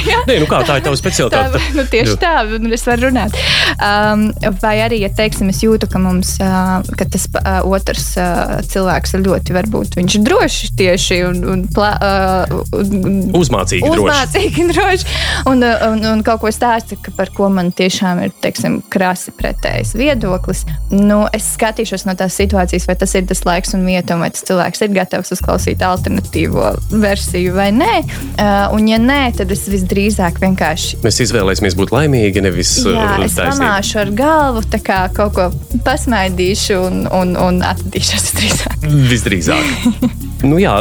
Jā. Nē, nu kā tā ir tava Tā, specialitāte? nu, tieši tā, un es varu runāt. Um, vai arī, ja teiksim, es jūtu, ka, mums, uh, ka tas uh, otrs uh, cilvēks ir ļoti, varbūt viņš ir drošs tieši un, un, plā, uh, un, un Uzmācīgi, droši. uzmācīgi un droši. Un, un, un kaut ko stāsta, ka par ko man tiešām ir teiksim, krasi pretējs viedoklis. Nu, es skatīšos no tās situācijas, vai tas ir tas laiks un vieta, vai tas cilvēks ir gatavs uzklausīt alternatīvo versiju vai nē. Uh, un, ja nē, tad es visdrīzāk vienkārši Mēs izvēlēsimies būt laimīgi, nevis Jā, uh, es taisnīgi. pamāšu ar galvu, tā kā kaut ko pasmaidīšu un, un, un atradīšos drīzāk. Visdrīzāk. Nu jā,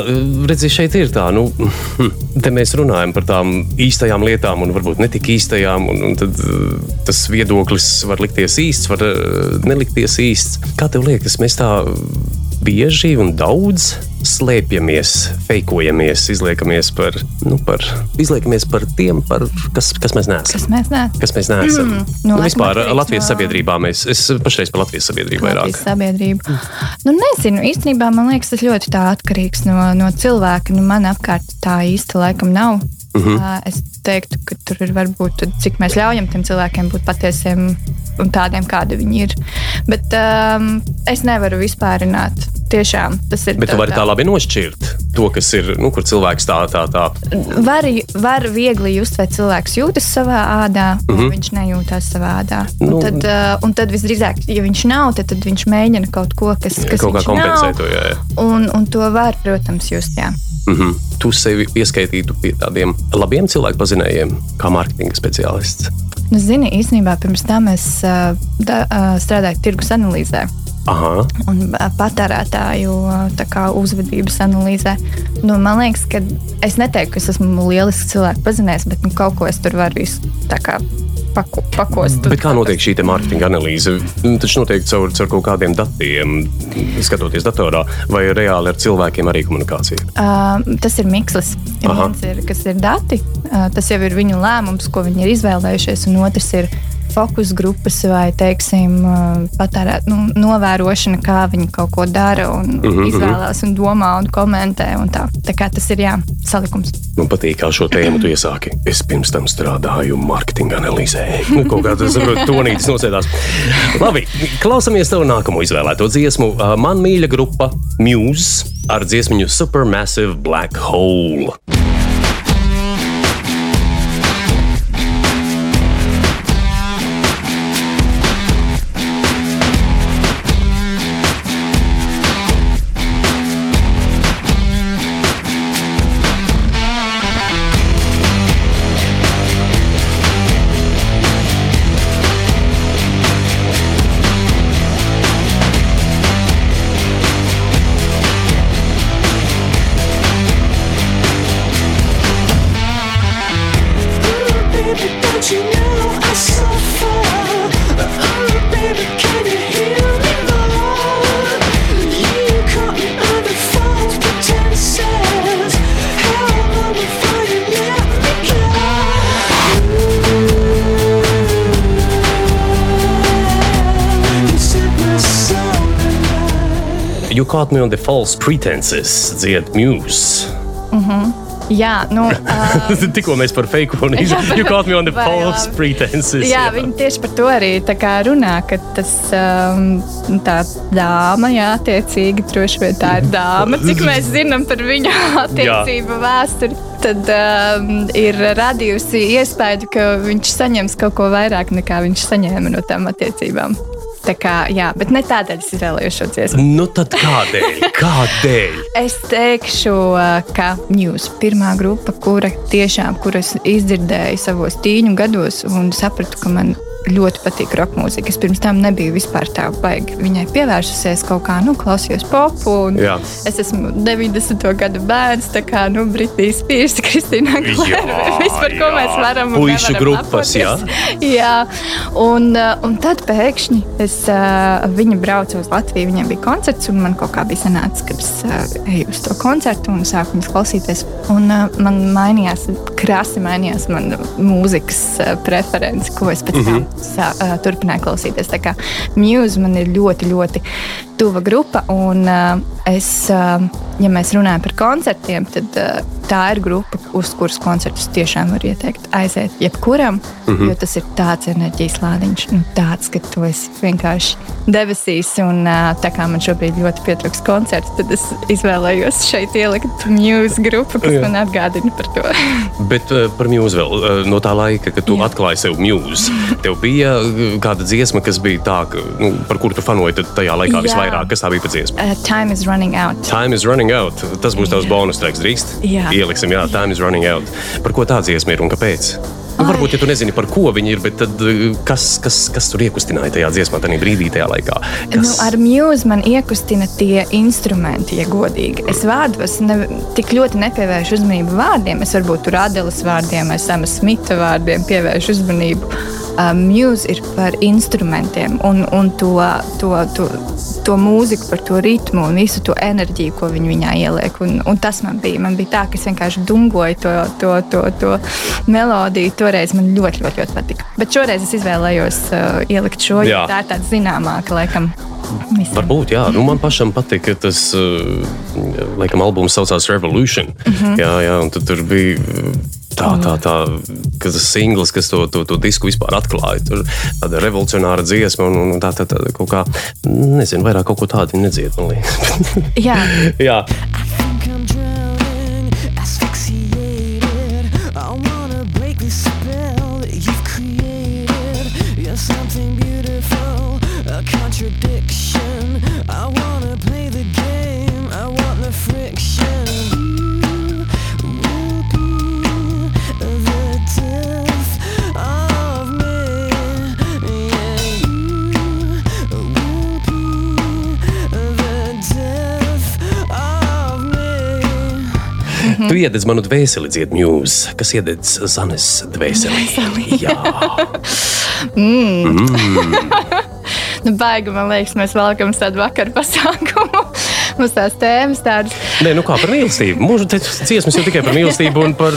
redziet, šeit ir tā, nu, te mēs runājam par tām īstajām lietām, un varbūt ne tik īstajām, un, un tad uh, tas viedoklis var likties īsts, var uh, nelikties īsts. Kā tev liekas, mēs tā bieži un daudz slēpjamies, fejkojamies, izliekamies par, nu, par, izliekamies par tiem, par, kas, kas mēs neesam. Kas mēs neesam? Kas mēs neesam. Mm, Mm, nu, nu, vispār Latvijas no- sabiedrībā mēs, es pašreiz par Latvijas sabiedrību vairāk. Latvijas sabiedrību. Nu, nezinu, īstenībā man liekas, tas ļoti tā atkarīgs no, no cilvēka. Nu, man apkārt tā īsti laikam nav. Mhm. -huh. Es teiktu, ka tur ir varbūt cik mēs ļaujam tiem cilvēkiem būt patiesiem un tādiem, kādi viņi ir. Bet um, es nevaru vispārināt. Tiešām tas ir. Bet tu vari tā labi nošķirt to, kas ir, nu, kur cilvēks tā, tā, tā. Var, var viegli just, vai cilvēks jūtas savā ādā, vai mm -hmm. viņš nejūtas savā ādā. Nu. Un tad, uh, un tad visdrīzāk, ja viņš nav, tad, tad viņš mēģina kaut ko, kas, kas Kaut kā viņš kompensēt nav. to, jā, jā. Un, un to var, protams, just. Jā. Mm -hmm. Tu sevi pieskaitītu pie tādiem labiem cilvēku pazinējiem, kā mārketinga speciālists. Nu, zini, īstenībā pirms tam es uh, da, uh, strādāju tirgus analīzē. Aha, un ā, patērētāju kā, uzvedības analīzē. Nu, man liekas, ka es neteiktu, ka es esmu lielisks cilvēku pazinējis, bet nu, kaut ko es tur varu kā pako, pakost. bet kā notiek šī mārketinga analīze? Nu, Taču notiek caur, caur kaut kādiem datiem, skatoties datorā, vai reāli ar cilvēkiem arī komunikācija. Uh, tas ir mikslis. Ja Aha. viens ir, kas ir dati, uh, tas jau ir viņu lēmums, ko viņi ir izvēlējušies, un otrs ir fokus grupas vai, teiksim, uh, patērēt, nu, novērošana, kā viņi kaut ko dara un Mhm, -huh. izvēlās un domā un komentē. Un tā. tā kā tas ir jā, salikums. Man patīk, kā šo tēmu tu iesāki. Es pirms tam strādāju mārketinga analīzē. Nu, Kaut kā tas tonītis nosēdās. Labi, klausamies tev nākamo izvēlēto dziesmu. Uh, Man mīļa grupa Muse ar dziesmiņu Supermassive Black Hole. Me on the false pretenses, dzied Muse. Jā, nu, uh, Tikko mēs par fake un Jā, me on the vai false pretenses. Jā, viņi tieši par to arī runā, ka tas um, tā dāma, jā, attiecīgi, droši vien tā ir dāma, cik mēs zinām par viņu attiecību vēsturi. Tad um, ir radījusi iespēju, ka viņš saņems kaut ko vairāk nekā viņš saņēma no tām attiecībām. Tā kā, jā, bet ne tādēļ es izvēlējos šo dziesmu. Nu tad kādēļ? Kādēļ? Es teikšu, uh, ka News pirmā grupa, kura tiešām kuras izdzirdēju savos tīņu gados un sapratu, ka man ļoti patīk roka mūzika. Es pirms tam nebiju vispār tā baigi viņai pievērsusies kaut kā, nu, klausījos popu. Jā. Es esmu 90. gadu bērns, tā kā nu, Britnija Spears, Kristīna. Jā, Vispār ko jā. mēs varam Puišu grupas, jā. lepoties. jā. Un, uh, un tad pēkšņi es, uh, viņa brauca uz Latviju, viņai bija koncerts, un man kaut kā bija sanācis, ka es uh, eju uz to koncertu un sāku viņas klausīties. Un man mainījās, krasi mainījās mana mūzikas uh, preference, ko es pēc tam sā, uh, turpināju klausīties. Tā kā Muse man ir ļoti, ļoti tuva grupa, un uh, es, uh, ja mēs runājam par koncertiem, tad uh, tā ir grupa, uz kuras koncertus tiešām var ieteikt aiziet jebkuram, mm -hmm. jo tas ir tāds enerģijas lādiņš, nu, tāds, ka tu esi vienkārši debesīs, un tā kā man šobrīd ļoti pietrūks koncerts, tad es izvēlējos šeit ielikt Muse grupu, kas Jā. man atgādina par to. Bet par mūzu vēl no tā laika, kad tu Jā. atklāji sev mūzu. Tev bija kāda dziesma, kas bija tā, ka, nu, par kuru tu fanoji tajā laikā Jā. visvairāk. Kas tā bija par dziesmu? Uh, time is running out. Time is running out. Tas būs tavs bonus treks, drīkst? Jā. Ieliksim, jā, time is running out. Par ko tā dziesma ir un kāpēc? Nu, varbūt, ja tu nezini, par ko viņi ir, bet tad, uh, kas, kas, kas tur iekustināja tajā dziesmā, tajā brīdī, tajā laikā? Kas... Nu, ar mūziku man iekustina tie instrumenti, ja godīgi. Es vārdos ne, tik ļoti nepievēršu uzmanību vārdiem. Es varbūt tur Adēlas vārdiem vai Sama Smita vārdiem pievēršu uzmanību. Mūzika ir par instrumentiem un, un to, to, to, to mūziku, par to ritmu un visu to enerģiju, ko viņi viņā ieliek. Un, un tas man bija. Man bija tā, ka es vienkārši dungoju to, to, to, to melodiju. Toreiz man ļoti, ļoti, ļoti patika. Bet šoreiz es izvēlējos uh, ielikt šo, jo tā ir tāda zināmāka, laikam. visiem. Varbūt, jā. Nu, man pašam patīk, ka tas, uh, laikam, albums saucās Revolution. Mm. -hmm. Jā, jā, un tur bija. Uh, Tā, tā, tā, ka tas singls, kas to, to, to disku vispār atklāja, tur tāda revolucionāra dziesma, un, un tā, tā, tā kaut kā, nezinu, vairāk kaut ko tādu nedzied. man liekas. Jā, jā, tu iededz manu dvēseli, dzied mūzika, kas iededz Zanes dvēseli. Jā, nu, baigi, man liekas, mēs uz tādu vakaru pasākumu. Mums tās tēmas tādas. Nē, nu kā par mīlestību. Mūža dziesmas jau tikai par mīlestību un par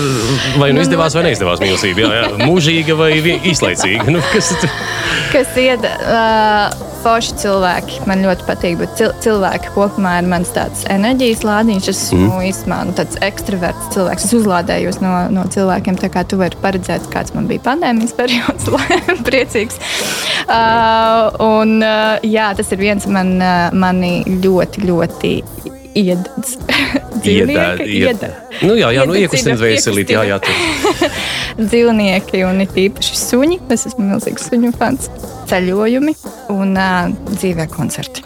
vai nu izdevās vai neizdevās mīlestību. Jā, jā. Mūžīga vai īslaicīga. Nu, kas, kas ied uh, forši cilvēki. Man ļoti patīk, bet cil cilvēki kopumā ir mans tāds enerģijas lādiņš. Es esmu mm. īstenībā nu, tāds ekstraverts cilvēks. Es uzlādējos no, no cilvēkiem, tā kā tu vari paredzēt, kāds man bija pandēmijas periods, priecīgs. Uh, un, uh, jā, tas ir viens man, uh, mani ļoti, ļoti iededz. Dzīvnieki Iedē- Nu, jā, jā, nu, iekustina dvēselīt. Jā, jā, dzīvnieki un it īpaši suņi. Es esmu milzīgs suņu fans. Ceļojumi un dzīvē koncerti.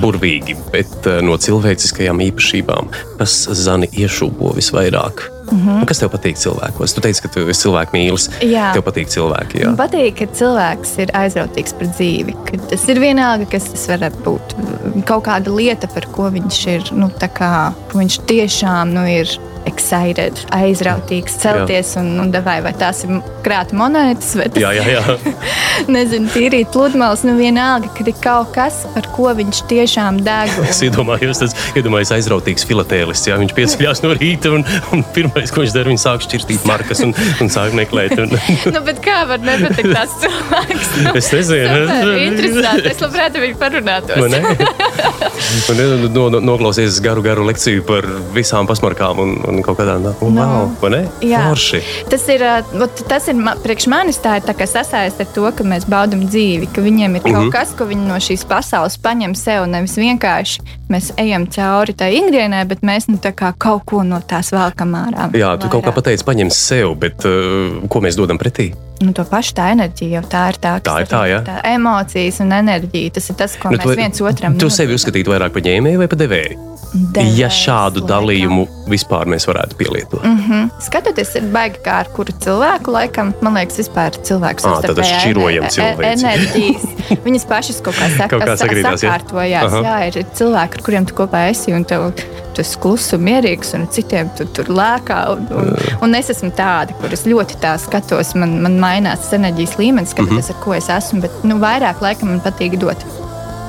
burvīgi, bet no cilvēciskajām īpašībām, kas zani iešūpo visvairāk. Mm. -hmm. Kas tev patīk cilvēkos? Tu teici, ka tu esi cilvēku mīlis. Jā. Tev patīk cilvēki. Jā. Man patīk, ka cilvēks ir aizrautīgs par dzīvi. Tas ir vienalga, kas tas var būt. Kaut kāda lieta, par ko viņš ir. Nu, kā, viņš tiešām nu, ir excited, aizrautīgs, celties un, un devai, vai tās ir krāta monētas, vai tas Jā, jā, jā. nezinu, tīrīt pludmales. Nu, vienalga, ka ir kaut kas, par ko viņš tiešām deg. Es iedomājos, tas iedomājos aizrautīgs filatēlis. Jā, viņš pieceļās no rīta un, un pirmais, ko viņš dara, viņš sāk šķirstīt markas un, un sāk meklēt. Un, nu, bet kā var nepatikt tas cilvēks? Nu, es nezinu, super, interesanti. Es labprāt viņu parunātos. Vai ne? Un no, no, no, noklausies garu, garu lekciju par visām pasmarkām un, un kaut kādā veidā. Wow, vai ne? Jā. Forši. Tas ir, vot tas ir priekš manis tā ir tā kā sasaist ar to, ka mēs baudām dzīvi, ka viņiem ir kaut Mhm. kas, ko viņi no šīs pasaules paņem sev. Nevis vienkārši mēs ejam cauri tai ikdienai, bet mēs nu, kaut ko no tās velkam ārā. Jā, tu kaut kā vairāk. pateici, paņem sev, bet uh, ko mēs dodam pretī? Nu, to pašu tā enerģija jau tā ir tā. Tā ir tā, jā. tā emocijas un enerģija. Tas ir tas, ko nu, mēs viens otram Tu sevi nododam. uzskatītu vairāk par ņēmēju vai par devēju? Devējs, Ja šādu laikam. dalījumu vispār mēs varētu pielietot. Mm. Skatoties, ir baigi kā ar kuru cilvēku, laikam, man liekas, vispār cilvēks Ā, tad savstarpējā šķirojam ener- e- cilvēci. enerģijas. Viņas pašas kaut kā saka, Kaut kā sa- sagrīdās, jā. sakārtojās. Aha. Jā, ir cilvēki, ar kuriem tu kopā esi, un tev tu esi kluss un mierīgs, un citiem tu tur lēkā. Un, un, un es esmu tāda, kur es ļoti tā skatos, man, man mainās tas enerģijas līmenis, skatoties, mm. -hmm. ar ko es esmu, bet nu, vairāk laikam man patīk dot.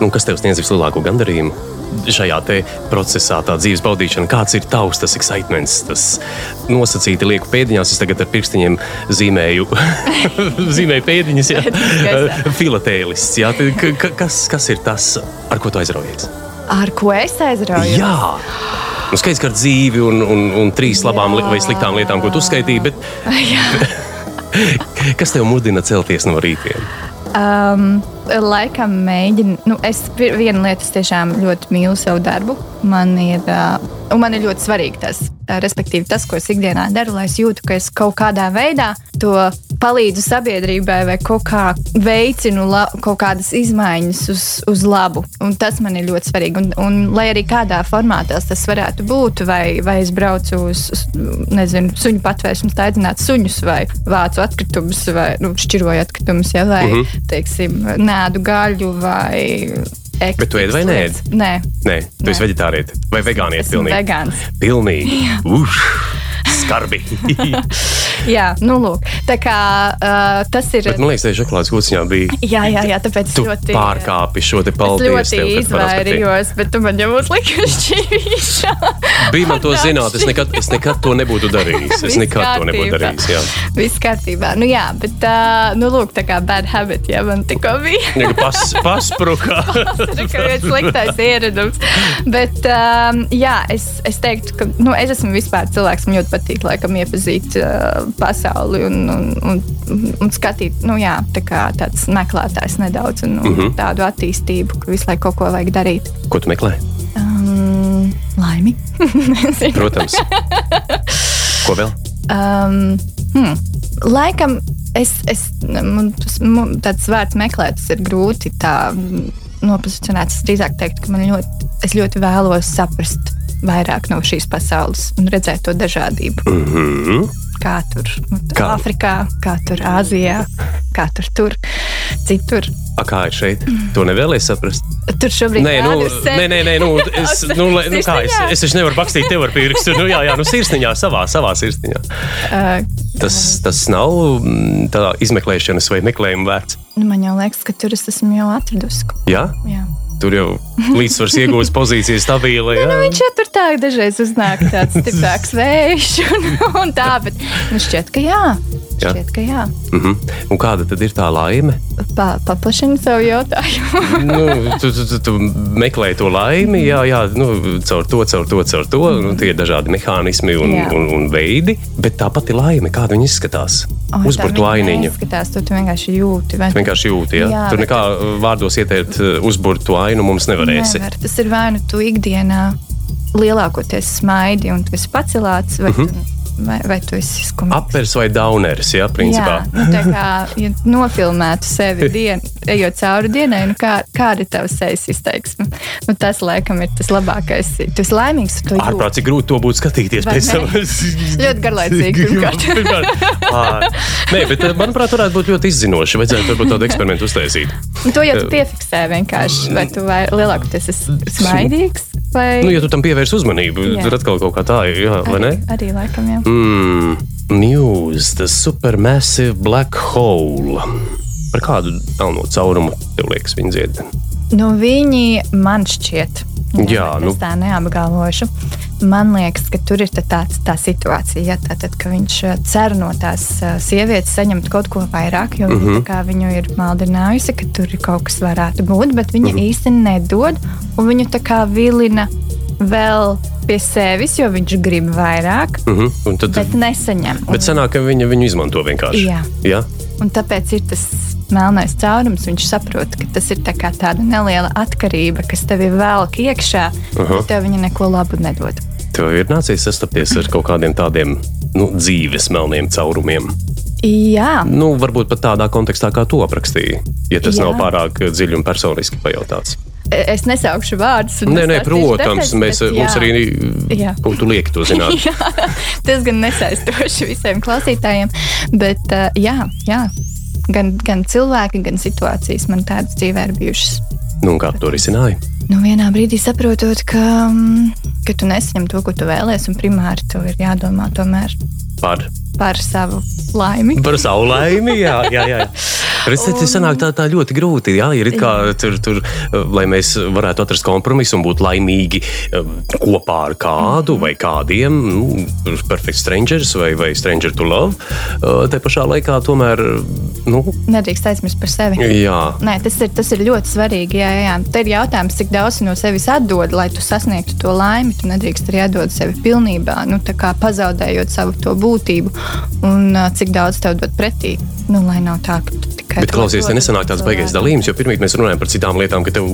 Un kas tev sniedz vislielāko gandarījumu? Šajā procesā, tā dzīves baudīšana, kāds ir tavs tas excitements, tas nosacīti lieku pēdiņās. Es tagad ar pirkstiņiem zīmēju, zīmēju pēdiņas, jā, Skaistā. filatēlis. Jā, kas, kas ir tas, ar ko tu aizraujies? Ar ko es aizrauju? Jā! Nu, skaidrs, ka ar dzīvi un, un, un trīs labām li- vai sliktām lietām, ko tu skaitīji, bet kas tev mudina celties no rītiem? Um, laikam mēģinu. Nu, es lieta, es tiešām ļoti mīlu savu darbu. Man ir, uh, un man ir ļoti svarīgi tas, uh, respektīvi, tas, ko es ikdienā daru, lai es jūtu, ka es kaut kādā veidā to palīdzu sabiedrībai vai kaut kā veicinu la, kaut kādas izmaiņas uz, uz labu. Un tas man ir ļoti svarīgi. Un, un lai arī kādā formātā tas varētu būt, vai, vai es braucu uz, nezinu, suņu patvēršanu, staigāt suņus, vai vācu atkritumus, vai nu, šķiroju atkritumus, ja, vai mm -hmm. teiksim, nēdu gaļu vai Bet tu ēd vai nē? Nē, Nē, tu esi vegetārietis vai vegānietis. esmu Pilnīgi. vegāns. Pilnīgi. Uš, skarbi. jā, nu, lūk. Tā kā uh, tas ir. Bet man liekas, ka šokolādes kūciņā bija. Jā, jā, jā, tāpēc es Tu ļoti. pārkāpi šo te Es paldies. ļoti tev, izvairījos, bet tu man jau uzliki šķīvišķi. Bija man to zināt, es nekad, es nekad to nebūtu darījis. Es nekad to nebūtu kārtībā. darījis. Jā. Viss kārtībā. Nu, jā, bet, uh, nu, lūk, tā kā bad habit, ja man tikko bija. Ja Pas, paspruka. Tas ir viens sliktais ieradums. Bet, um, jā, es, es teiktu, ka nu, es esmu vispār cilvēks, man ļoti patīk laikam, iepazīt uh, pasauli un, un, un, un skatīt, nu, jā, tā kā tāds meklētājs nedaudz un, un mm -hmm. tādu attīstību, ka visu laiku kaut ko vajag darīt. Ko tu meklē? Um, laimi. Protams. Ko vēl? Um, hmm. Laikam es, es man, tas, man, tāds vārds meklēt, tas ir grūti tā mm, nopozicionēt. Es drīzāk teiktu, ka man ļoti, es ļoti vēlos saprast vairāk no šīs pasaules un redzēt to dažādību. Mm -hmm. Kā tur Kā? Āfrikā, kā tur Āzijā, kā tur, tur citur. A, kā ir šeit? To nevēlies saprast. Tur šobrīd Nē, nu, nē, nē, nē nu, es, nu, lai- nu, kā es, es taču nevaru bakstīt tev ar pirkstu. Nu, jā, jā, nu, sirsniņā, savā, savā sirsniņā. Uh, Tas, tas nav mm, tā izmeklēšanas vai meklējuma vērts. nu, man jau liekas, ka tur es esmu jau atradusi. Jā, Jā. Tur jau līdzsvars iegūst pozīcijas stabili. Nu, Jā. viņš jau tur tā dažreiz uznāk tāds stiprāks vējš un, un tā, bet nu, šķiet, ka jā. Jā. Šķiet, ka jā. Mhm. Un kāda tad ir tā laime? Pa, paplašini savu jautājumu. nu, tu, tu, tu, tu meklē to laimi, jā, jā nu, caur to, caur to, caur to. Nu, tie ir dažādi mehānismi un, Jā. un, un veidi, bet tā pati laime, kāda viņa izskatās. Oi, Uzbūrt tā viņa ainiņu. Neizskatās, to tu vienkārši jūti. vai- Tu vienkārši jūti, ja? Jā, Tur nekā uh, vārdos ieteikt, uh, uzbūrt to ainu mums nevarēsi. Nevar. Tas ir vai nu tu ikdienā lielākoties smaidi un tu esi pacelāts, vai, uh -huh. tu, vai, vai tu esi skumjš. Apers vai dauners, jā, principā. Jā, nu, tā kā ja nofilmētu sevi dienu, ejot cauri dienai, nu kā, kāda ir tava sejas izteiksme? Nu, tas, laikam, ir tas labākais. Tu esi laimīgs ar to jūtu. Ārprāt, cik grūti to būtu skatīties Vai pēc tam. Ļoti garlaicīgi, pirmkārt. Nē, bet uh, manuprāt, varētu būt ļoti izzinoši. Vajadzētu varbūt tādu eksperimentu uztaisīt. Nu, To jau tu piefiksē vienkārši. Vai tu vai lielākoties esi smaidīgs? Vai... Nu, ja tu tam pievērs uzmanību, Jā. tad atkal kaut kā tā ir, jā, vai ne? arī, arī laikam, jā. Mm, Muse, the supermassive black hole. Par kādu melno caurumu tev liekas viņa dzied? Nu, viņi man šķiet. Jā, bet nu. Es tā neapgalvošu. Man liekas, ka tur ir tā, tāds, tā situācija, ja, tātad, ka viņš eh, cer no tās eh, sievietes saņemt kaut ko vairāk, jo Mhm. mm -hmm. viņu ir maldinājusi, ka tur ir kaut kas varētu būt, bet viņa Mhm. mm -hmm. īsti nedod. un Viņu tā kā vilina vēl pie sevis, jo viņš grib vairāk, Uh -huh. Un tad, bet nesaņem. Bet sanāk, ka viņa viņu izmanto vienkārši. Jā. Jā? Un tāpēc ir tas melnais caurums. Viņš saprot, ka tas ir tā tāda neliela atkarība, kas tev ir velk iekšā, Aha. bet tev viņa neko labu nedod. Tev ir nācies sastapties ar kaut kādiem tādiem nu, dzīves melniem caurumiem. Jā, Nu, varbūt pat tādā kontekstā, kā tu aprakstīji, ja tas Jā. Nav pārāk dziļi un personiski pajautāts. es nesaukšu vārdus. Nē, nē, protams, detaļas, mēs, bet mums jā. arī Jā. būtu lieki to zināt. Jā, tas gan nesaistoši visiem klausītājiem, bet uh, jā, jā. Gan, gan cilvēki, gan situācijas man tādas dzīvē ir bijušas. Nu, kā tu to risināji? Nu, vienā brīdī saprotot, ka, mm, ka tu nesaņem to, ko tu vēlēsies, un primāri tev ir jādomā tomēr Par, par savu laimi. par savu laimi, jā, jā. jā. Redziet, tas sanāk tā, tā ļoti grūti. Jā, ir kā tur, tur, uh, lai mēs varētu atrast kompromisu un būt laimīgi um, kopā ar kādu vai kādiem, nu, perfect strangers vai, vai stranger to love. Uh, Te pašā laikā tomēr, nu, Nedrīkst aizmirst par sevi. jā, Nē, tas ir, tas ir ļoti svarīgi. Jā, jā. Te ir jautājums, cik daudz no sevis atdod, lai tu sasniegtu to laimi. Tu nedrīkst arī atdot sevi pilnībā, nu, tā kā pazaudējot savu to būtību, un uh, cik daudz tev dod pretī. Nu, lai nav tā, ka tu tikai. Bet klausies, te nesanāk tāds baigais dalījums, jo pirmie mēs runājam par citām lietām, ka tev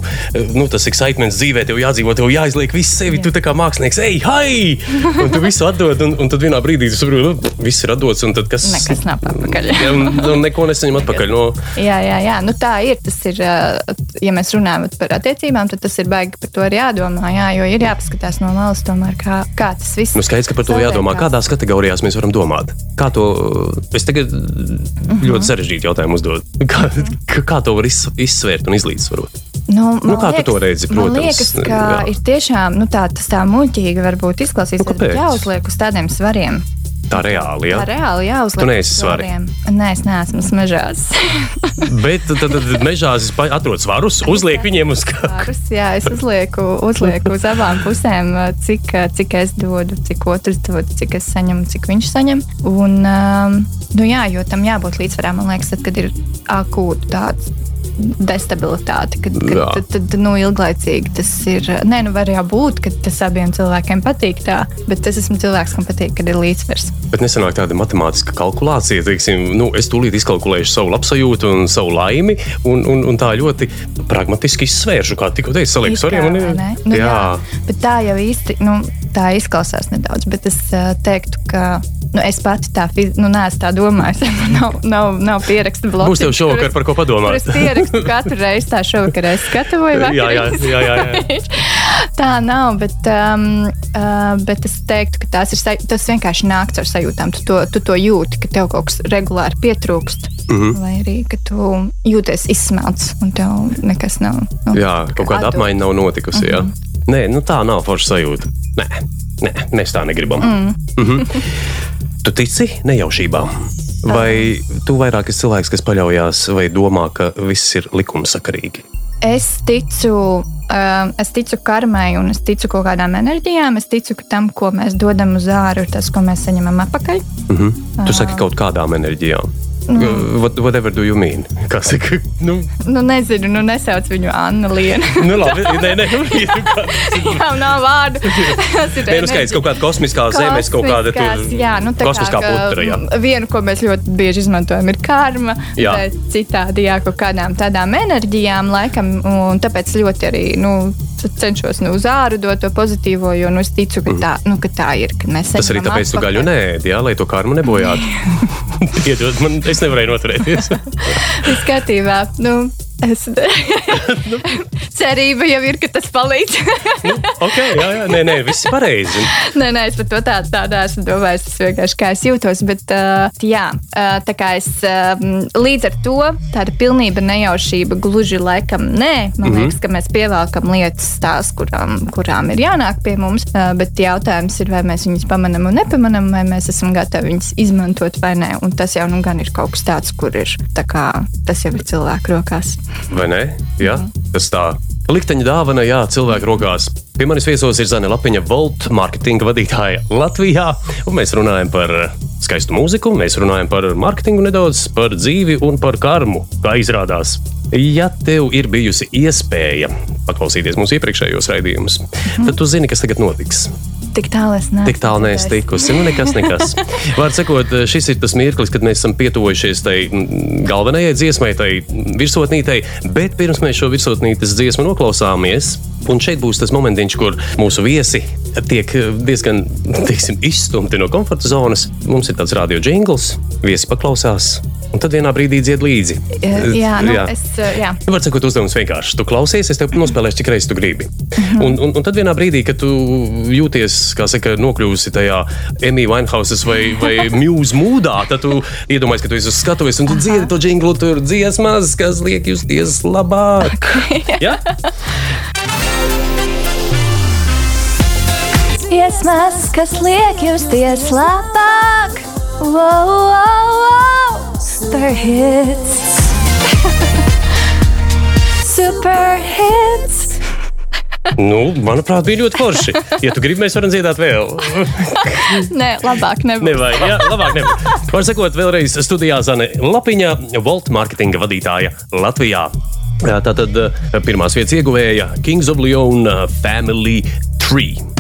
nu, tas excitements dzīvē, tev jādzīvot, tev jāizliek viss sevi. Jā. Tu kā mākslinieks, ej, hai! Un tu visu atdod, un, un tad vienā brīdī tu saproti, nu, viss ir atdots, un tad kas. Nekas nav atpakaļ. Jā, un, un neko nesaņem atpakaļ. No, Jā, jā, jā. Nu, tā ir. Tas ir, ja mēs runājam par attiecībām, tad tas ir baigi par to arī jādomā. Jā, jo ir jāpaskatās no malas, tomēr, kā, kā tas viss nu, skaidrs, ka par to jādomā, kādās kategorijās mēs varam domāt. Kā to es tagad Mhm. ļoti sarežģītu jautājumu uzdod. Kā, kā- to var iz, izsvērt un izlīdzsvarot? Nu, Nu, man kā tu to redzi, Man protams, liekas, ka jā. ir tiešām nu, tā, tā muļķīgi varbūt izklausīsies, Nu, bet jāuzliek uz tādiem svariem. Tā reāli, jā. Tā reāli jāuzliek. Tu neesi svariem. Nē, es neesmu smežās. Bet tad, tad mežā es atrodu svarus, uzliek viņiem uz kā. Svarus, jā, es uzlieku, uzlieku uz abām pusēm, cik, cik es dodu, cik otrs dod, cik es saņemu, cik viņš saņem. Un, um, nu jā, jo tam jābūt līdzsvarā, man liekas, tad, kad ir akūta tāds destabilitāte, kad, kad tad, tad, nu, ilglaicīgi tas ir. Nē, nu var jau būt, ka tas abiem cilvēkiem patīk tā, bet es esmu cilvēks, kam patīk, kad ir līdzsvars. Bet nesenāk tāda matemātiska kalkulācija, teiksim, nu, es tūlīt izkalkulēšu savu labsajūtu un savu laimi, un, un, un tā ļoti pragmatiski izsvēršu, kā tikko teicu, salieku svariem. un- ne? Nu, jā. jā. Bet tā jau īsti nu, tā izklausās nedaudz. Bet es uh, teiktu, ka nu, es pati tā nu, neesmu tā domājusi. Man nav, nav, nav pieraksta bloks. Būs tev šovakar par ko padomāt. Es pierakstu katru reizi tā šovakar, es gatavoju Jā, jā, jā, jā, jā. Tā nav, bet, um, uh, bet es teiktu, ka tās ir, tas vienkārši nāk ar sajūtām. Tu to, tu to jūti, ka tev kaut kas regulāri pietrūkst. Mm Mhm. -hmm. Vai arī, ka tu jūties izsmelts un tev nekas nav. Nu, Jā, kaut kāda atdod. apmaiņa nav notikusi. Jā. Nē, nu tā nav forša sajūta. Nē, nē mēs tā negribam. Mm. Mm -hmm. Tu tici nejaušībām? Vai tu vairāk esi cilvēks, kas paļaujas vai domā, ka viss ir likumsakarīgi? Es ticu, uh, es ticu karmai, un es ticu kaut kādām enerģijām. Es ticu, ka tam, ko mēs dodam uz ir tas, ko mēs saņemam atpakaļ. Mm -hmm. Tu saki kaut kādām enerģijām. What, whatever do you mean? Kā saka, nu, Nu, nezinu, nu, nesauc viņu Anna Lienu. nu labi, nē, nē, nu, Jā, nav vārdu. Tas ir Nē, nu skaidrs, kaut kāda kosmiskā zemes, kaut kāda tur jā, nu, tā kosmiskā kā, putra. Jā. Vienu, ko mēs ļoti bieži izmantojam, ir karma. Jā. bet Citādi, jā, kaut kādām tādām enerģijām, laikam, un tāpēc ļoti arī nu, cenšos nu, uz āru dot to pozitīvo, jo nu, es ticu, ka tā, nu, ka tā ir. ka Mhm. Tas arī tāpēc, tu atpakaļ. gaļu nē, jā, lai to karmu nebojātu. Piedod, man, es nevarēju noturēties. Viss kārtībā. Nu, es... Cerība jau ir, ka tas palīdz. ok, jā, jā, nē, nē, viss pareizi. nē, nē, es par to tādu tā neesmu domājis. Tas vienkārši kā es jūtos. Bet, uh, jā, uh, tā kā es um, līdz ar to tāda pilnība nejaušība gluži laikam nē. Man mm -hmm. liekas, ka mēs pievelkam lietas tās, kurām, kurām ir jānāk pie mums. Uh, bet jautājums ir, vai mēs viņus pamanām un nepamanām, vai mēs esam gatavi viņus izmantot vai nē. Un tas jau nu gan ir kaut kas tāds, kur ir tā kā, tas jau ir cilvēku rokās. Vai ne? Jā, tas tā. Likteņa dāvana, jā, cilvēku rokās. Pie manis viesos ir Zana Lapiņa, Volt marketinga vadītāja Latvijā. Un mēs runājam par skaistu mūziku, mēs runājam par mārketingu nedaudz, par dzīvi un par karmu, kā izrādās. Ja tev ir bijusi iespēja paklausīties mūsu iepriekšējos raidījumus, tad tu zini, kas tagad notiks. Tik tālu es neesmu. Tik tālu neesmu tikusi. Nu, nekas, nekas. Vārds sakot, šis ir tas mirklis, kad mēs esam pietuvojušies tai galvenajai dziesmai, tai virsotnītei. Bet pirms mēs šo virsotnītes dziesmu noklausāmies, un šeit būs tas momentiņš, kur mūsu viesi tiek diezgan teiksim, izstumti no komforta zonas. Mums ir tāds radio jingls, viesi paklausās, un tad vienā brīdī dzied līdzi. Jā, nu, jā. es. Jā. Nu, var sakot, uzdevums vienkārši. Tu klausies, es tev nospēlēšu, cik reizes tu gribi. Un, un, un tad vienā brīdī, kad tu jūties, kā saka, nokļūsi tajā Emīļa Winehouse vai, vai Muse mūdā, tad tu iedomājies, ka tu esi uz skatuves un tu dziedi to jinglu, tur dziesmas, kas liek justies labāk. Ja? Dziesmas, kas liek justies labāk. Wow, wow, wow. Super hits. Super hits. Nu, manuprāt, bija ļoti forši. Ja tu gribi, mēs varam dziedāt vēl. Nē, labāk nebūs. Nevajag, jā, labāk nebūs. Var sakot, vēlreiz studijā Zane Lapiņa, Volt marketinga vadītāja Latvijā. Jā, Tātad eh, pirmās vietas ieguvēja Kings of Leon eh, Family Tree.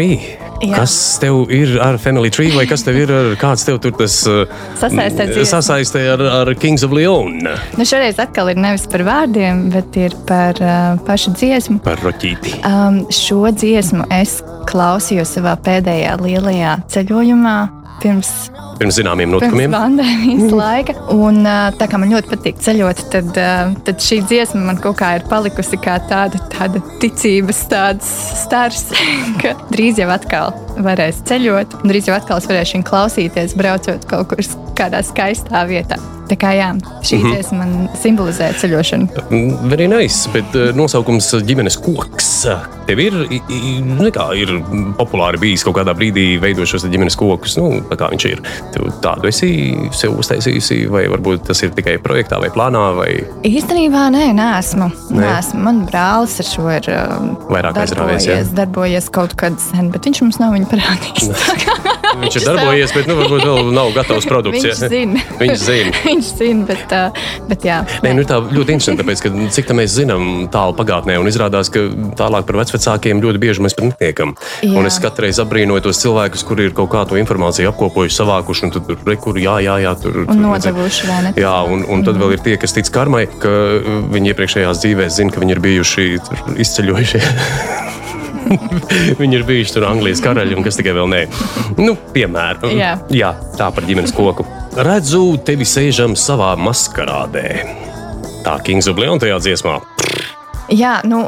Tree. Jā. Kas tev ir ar Family Tree, vai kas tev ir ar kāds tev tur tas uh, Sasaistē ar, ar Kings of Leon? Nu, šoreiz atkal ir nevis par vārdiem, bet ir par uh, pašu dziesmu. Par roķīti. Um, šo dziesmu es klausījos savā pēdējā lielajā ceļojumā pirms Pirms zināmiem pirms notikumiem. pandēmijas laika. Un, tā kā man ļoti patīk ceļot, tad, tad šī dziesma man kaut kā ir palikusi kā tāda, tāda ticības tāds stars, ka drīz jau atkal varēs ceļot, un drīz jau atkal varēšu viņu klausīties, braucot kaut kur kādā skaistā vietā. Tā kā jā, šī mm -hmm. dziesma man simbolizē ceļošanu. Very nice, bet nosaukums ģimenes koks. Tev ir, i- nu, ir populāri bijis kaut kādā brīdī veidot šos ģimenes kokus. Nu, kā viņš ir. Tev tādu esi sev uztaisījusi, vai varbūt tas ir tikai projektā vai plānā, vai Īstenībā nē, nesmu. Nē? nesmu. Man brālis ar šo ir um, Vairāk aizrāvies, darbojies, darbojies kaut kad sen, bet viņš mums nav viņu parādījis. Kā viņš ir darbojies, bet nu, varbūt vēl nav gatavs produkts. Viņš zina. Viņš zina. viņš zina, bet, bet jā. Nē, nu, tā ļoti interesanti, tāpēc, ka cik tā mēs zinām tālu pagātnē, un izrādās, ka tālāk par vecākiem ļoti bieži mēs pat netiekam. Jā. Un es katru reizi abrīnoju tos cilvēkus, kuri ir kaut kādu informāciju apkopojuši, savākuši, un tur rekur, jā, jā, jā, tur tur, Un nodevuši, vai ne? Jā, un, un tad vēl ir tie, kas tic karmai, ka viņi iepriekšējās dzīvēs zina, ka viņi ir bijuši tur izceļojušie. Viņi ir bijuši tur Anglijas karaļi un kas tikai vēl nē. Nu, piemēram, Jā. jā, tā par ģimenes koku. Redzu tevi sēžam savā maskarādē. Tā Kings of Leon tajā dziesmā. Jā, nu,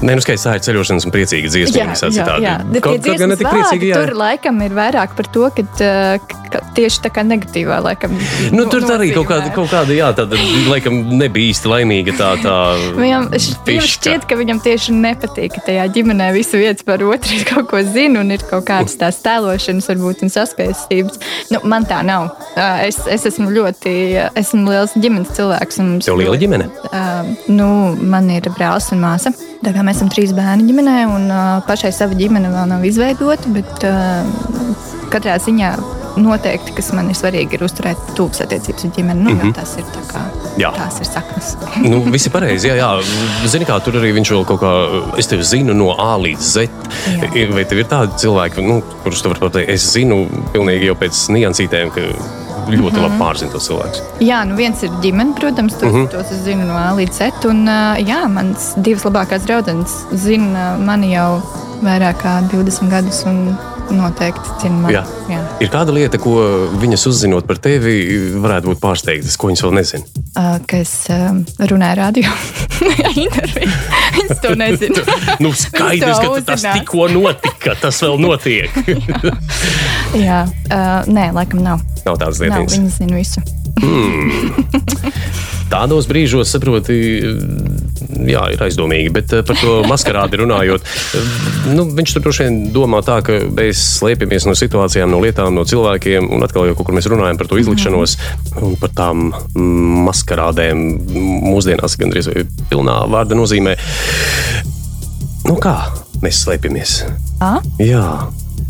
Nē, nu skaidrs, tā ir ceļošanas un priecīga dziesma. jā, jā, jā. Bet Kaut, tie kaut gan ne tik vārdi jā. Tur laikam ir vairāk par to, ka, uh, ka tieši tā kā negatīvā laikam. Nu, tur arī kaut kāda, kaut kāda jā, tāda, laikam, nebija īsti laimīga tā, tā Viņam, viņam šķiet, ka viņam tieši nepatīk, ka tajā ģimenē visu vietas par otru ir kaut ko zina un ir kaut kādas tās tēlošanas, varbūt un saskaistības. Nu, man tā nav. Ā, Es, es esmu ļoti, esmu liels ģimenes cilvēks. un Tev liela ģimene? Ā, Nu, man ir brālis un māsa. Tā kā mēs esam trīs bērni ģimenē, un ā, pašai sava ģimene vēl nav izveidota, bet ā, katrā ziņā noteikti, kas man ir svarīgi, ir uzturēt tūkstošas attiecības ar ģimeni. Nu, mm -hmm. Tas ir tā kā Jā. tās ir saknes. Nu, viss ir pareizi. Jā, jā. Zini, kā tur arī viņš vēl kaut kā, es tevi zinu no A līdz Z. Jā. Vai tev ir tādi cilvēki, nu, kurus tu vari pateikt, es zinu pilnīgi jau pēc niansītēm, ka ļoti Mhm. labi pārzinu tos cilvēkus. Jā, nu viens ir ģimene, protams, tos, uh -huh. tos es zinu no A līdz Z. Un, jā, manas divas labākās draudzenes zina mani jau vairāk kā 20 gadus. un Noteikti mani. Jā. Jā. Ir kāda lieta, ko viņas uzzinot par tevi, varētu būt pārsteigtas, ko viņas vēl nezina. Ā, Ka es ā, runāju radio intervijā. Viņas to nezina. Nu, Viņas skaidrs, to ka tas tikko notika, tas vēl notiek. Jā, uh, nē, laikam nav. Nav tādas lietas. viņi zina visu. Tādos brīžos, saproti, jā, ir aizdomīgi, bet eh, par to maskarādi runājot, eh, nu, viņš tur droši vien domā tā, ka mēs slēpjamies no situācijām, no lietām, no cilvēkiem, un atkal jau kaut kur mēs runājam par to izlikšanos un par tām mm, maskarādēm mūsdienās gandrīz pilnā vārda nozīmē. Nu kā mēs slēpjamies? A? Jā.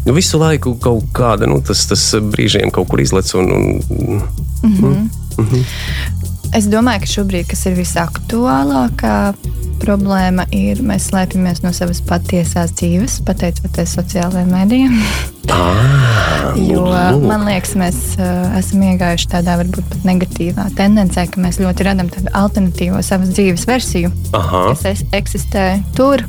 Nu, visu laiku kaut kāda, nu, tas, tas brīžiem kaut kur izlec un, un Es domāju, ka šobrīd, kas ir visaktuālākā problēma, ir mēs slēpjamies no savas patiesās dzīves, pateicoties sociālajiem mēdījiem. Jo lūk. man liekas, mēs uh, esam iegājuši tādā varbūt pat negatīvā tendencē, ka mēs ļoti radām tādu alternatīvo savas dzīves versiju, Aha. kas eksistē tur,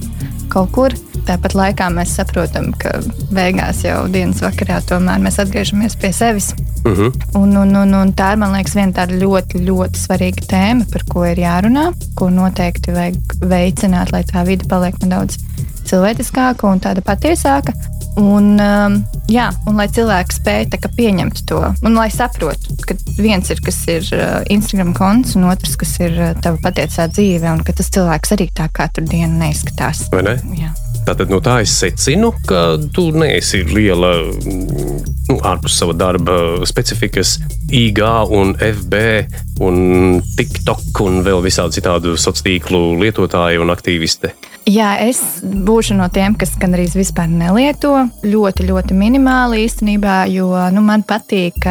kaut kur. Tāpat laikā mēs saprotam, ka beigās jau dienas vakarā tomēr mēs atgriežamies pie sevis. Uh -huh. Un, un, un, un tā ir, liekas, viena tāda ļoti, ļoti svarīga tēma, par ko ir jārunā, ko noteikti vajag veicināt, lai tā vide paliek nedaudz cilvēciskāka un tāda patiesāka. Un, um, jā, un lai cilvēki kā pieņemt to, un lai saprotu, ka viens ir, kas ir uh, Instagram konts, un otrs, kas ir uh, tava patiesā dzīve, un ka tas cilvēks arī tā katru dienu neizskatās. Vai ne? Jā. Tātad no tā es secinu, ka tu neesi liela, nu, ārpus sava darba specifikas, IG un FB un TikTok un vēl visādi citādu sociālo tīklu lietotāji un aktīvisti. Jā, es būšu no tiem, kas gandrīz vispār nelieto. Ļoti, ļoti minimāli īstenībā, jo nu, man patīk,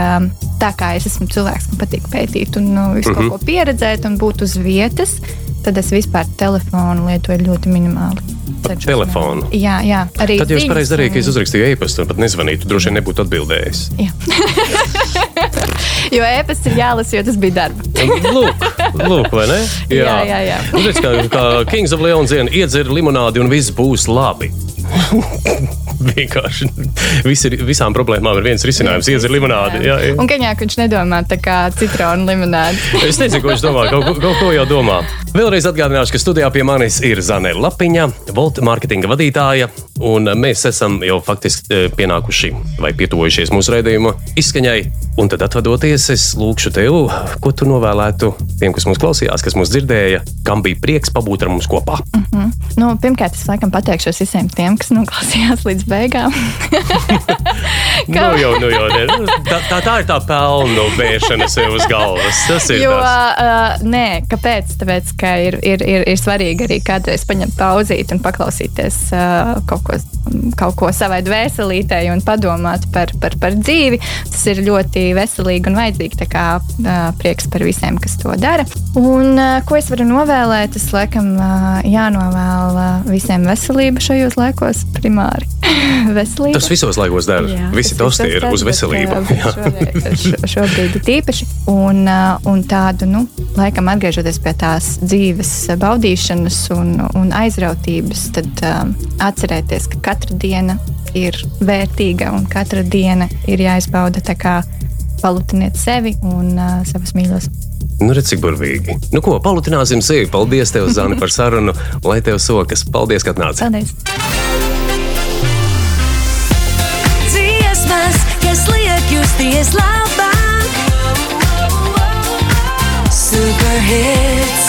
tā kā es esmu cilvēks, kam patīk pētīt un nu, visu kaut ko pieredzēt un būt uz vietas, tad es vispār telefonu lietoju ļoti minimāli. cenšos telefonu. nevēlēt. Jā, jā. Arī Tad jūs pareizi darījāt, ka es uzrakstīju e-pastu un pat nezvanīju. Tu droši vien nebūtu atbildējis. Jā. jo ēpasts ir jālasa, jo tas bija darba. Lūk, lūk vai ne? Jā, jā, jā. Nu, redz, kā, kā Kings of Leon zina, iedzer limonādi un viss būs labi. Vienkārši Vis ir, visām problēmām ir viens risinājums. Iedzer limonādi. Jā, jā. Un kaņāk viņš nedomā tā kā citronu limonādi. Es nezinu, ko viņš domā. Kaut, ko- kaut ko jau domā. Vēlreiz atgādināšu, ka studijā pie manis ir Zane Lapiņa, Volta mārketinga vadītāja. Un mēs esam jau faktiski eh, pienākuši vai pietuvojušies mūsu raidījuma izskaņai. Un tad, atvadoties, es lūkšu tev, ko tu novēlētu tiem, kas mūs klausījās, kas mūs dzirdēja, kam bija prieks pabūt ar mums kopā. Nu, pirmkārt, es laikam pateikšos visiem tiem, kas noklausījās līdz beigām. Nu, jau, nu, jau, ne. tā, tā, tā ir tā pelnu bēršana sev uz galvas. Tas ir Jo, tas. uh, nē, kāpēc? Tāpēc, ka ir, ir, ir, ir svarīgi arī kādreiz paņemt pauzīt un paklausīties uh, kaut, ko, kaut ko savai dvēselītei un padomāt par, par, par dzīvi. Tas ir ļoti veselīgi un vajadzīgi. Tā kā prieks par visiem, kas to dara. Un ko es varu novēlēt? Es laikam jānovēl visiem veselību šajos laikos primāri. veselība. Tas visos laikos dara. Jā, Visi tas tosti ir uz veselību. bet, Jā. uh, šoreiz- šo- Šobrīd ir tīpaši. Un, un tādu, nu, laikam atgriežoties pie tās dzīves baudīšanas un, un aizrautības, tad um, atcerēties, ka katra diena ir vērtīga un katra diena ir jāizbauda tā kā palutiniet sevi un uh, savus mīļos. Nu, redz, cik burvīgi. Nu, ko, palutināsim sevi. Paldies, tev, Zani, par sarunu. Lai tev sokas. Paldies, ka atnāci. Paldies! Dziesmas, kas liek justies labāk. Superhit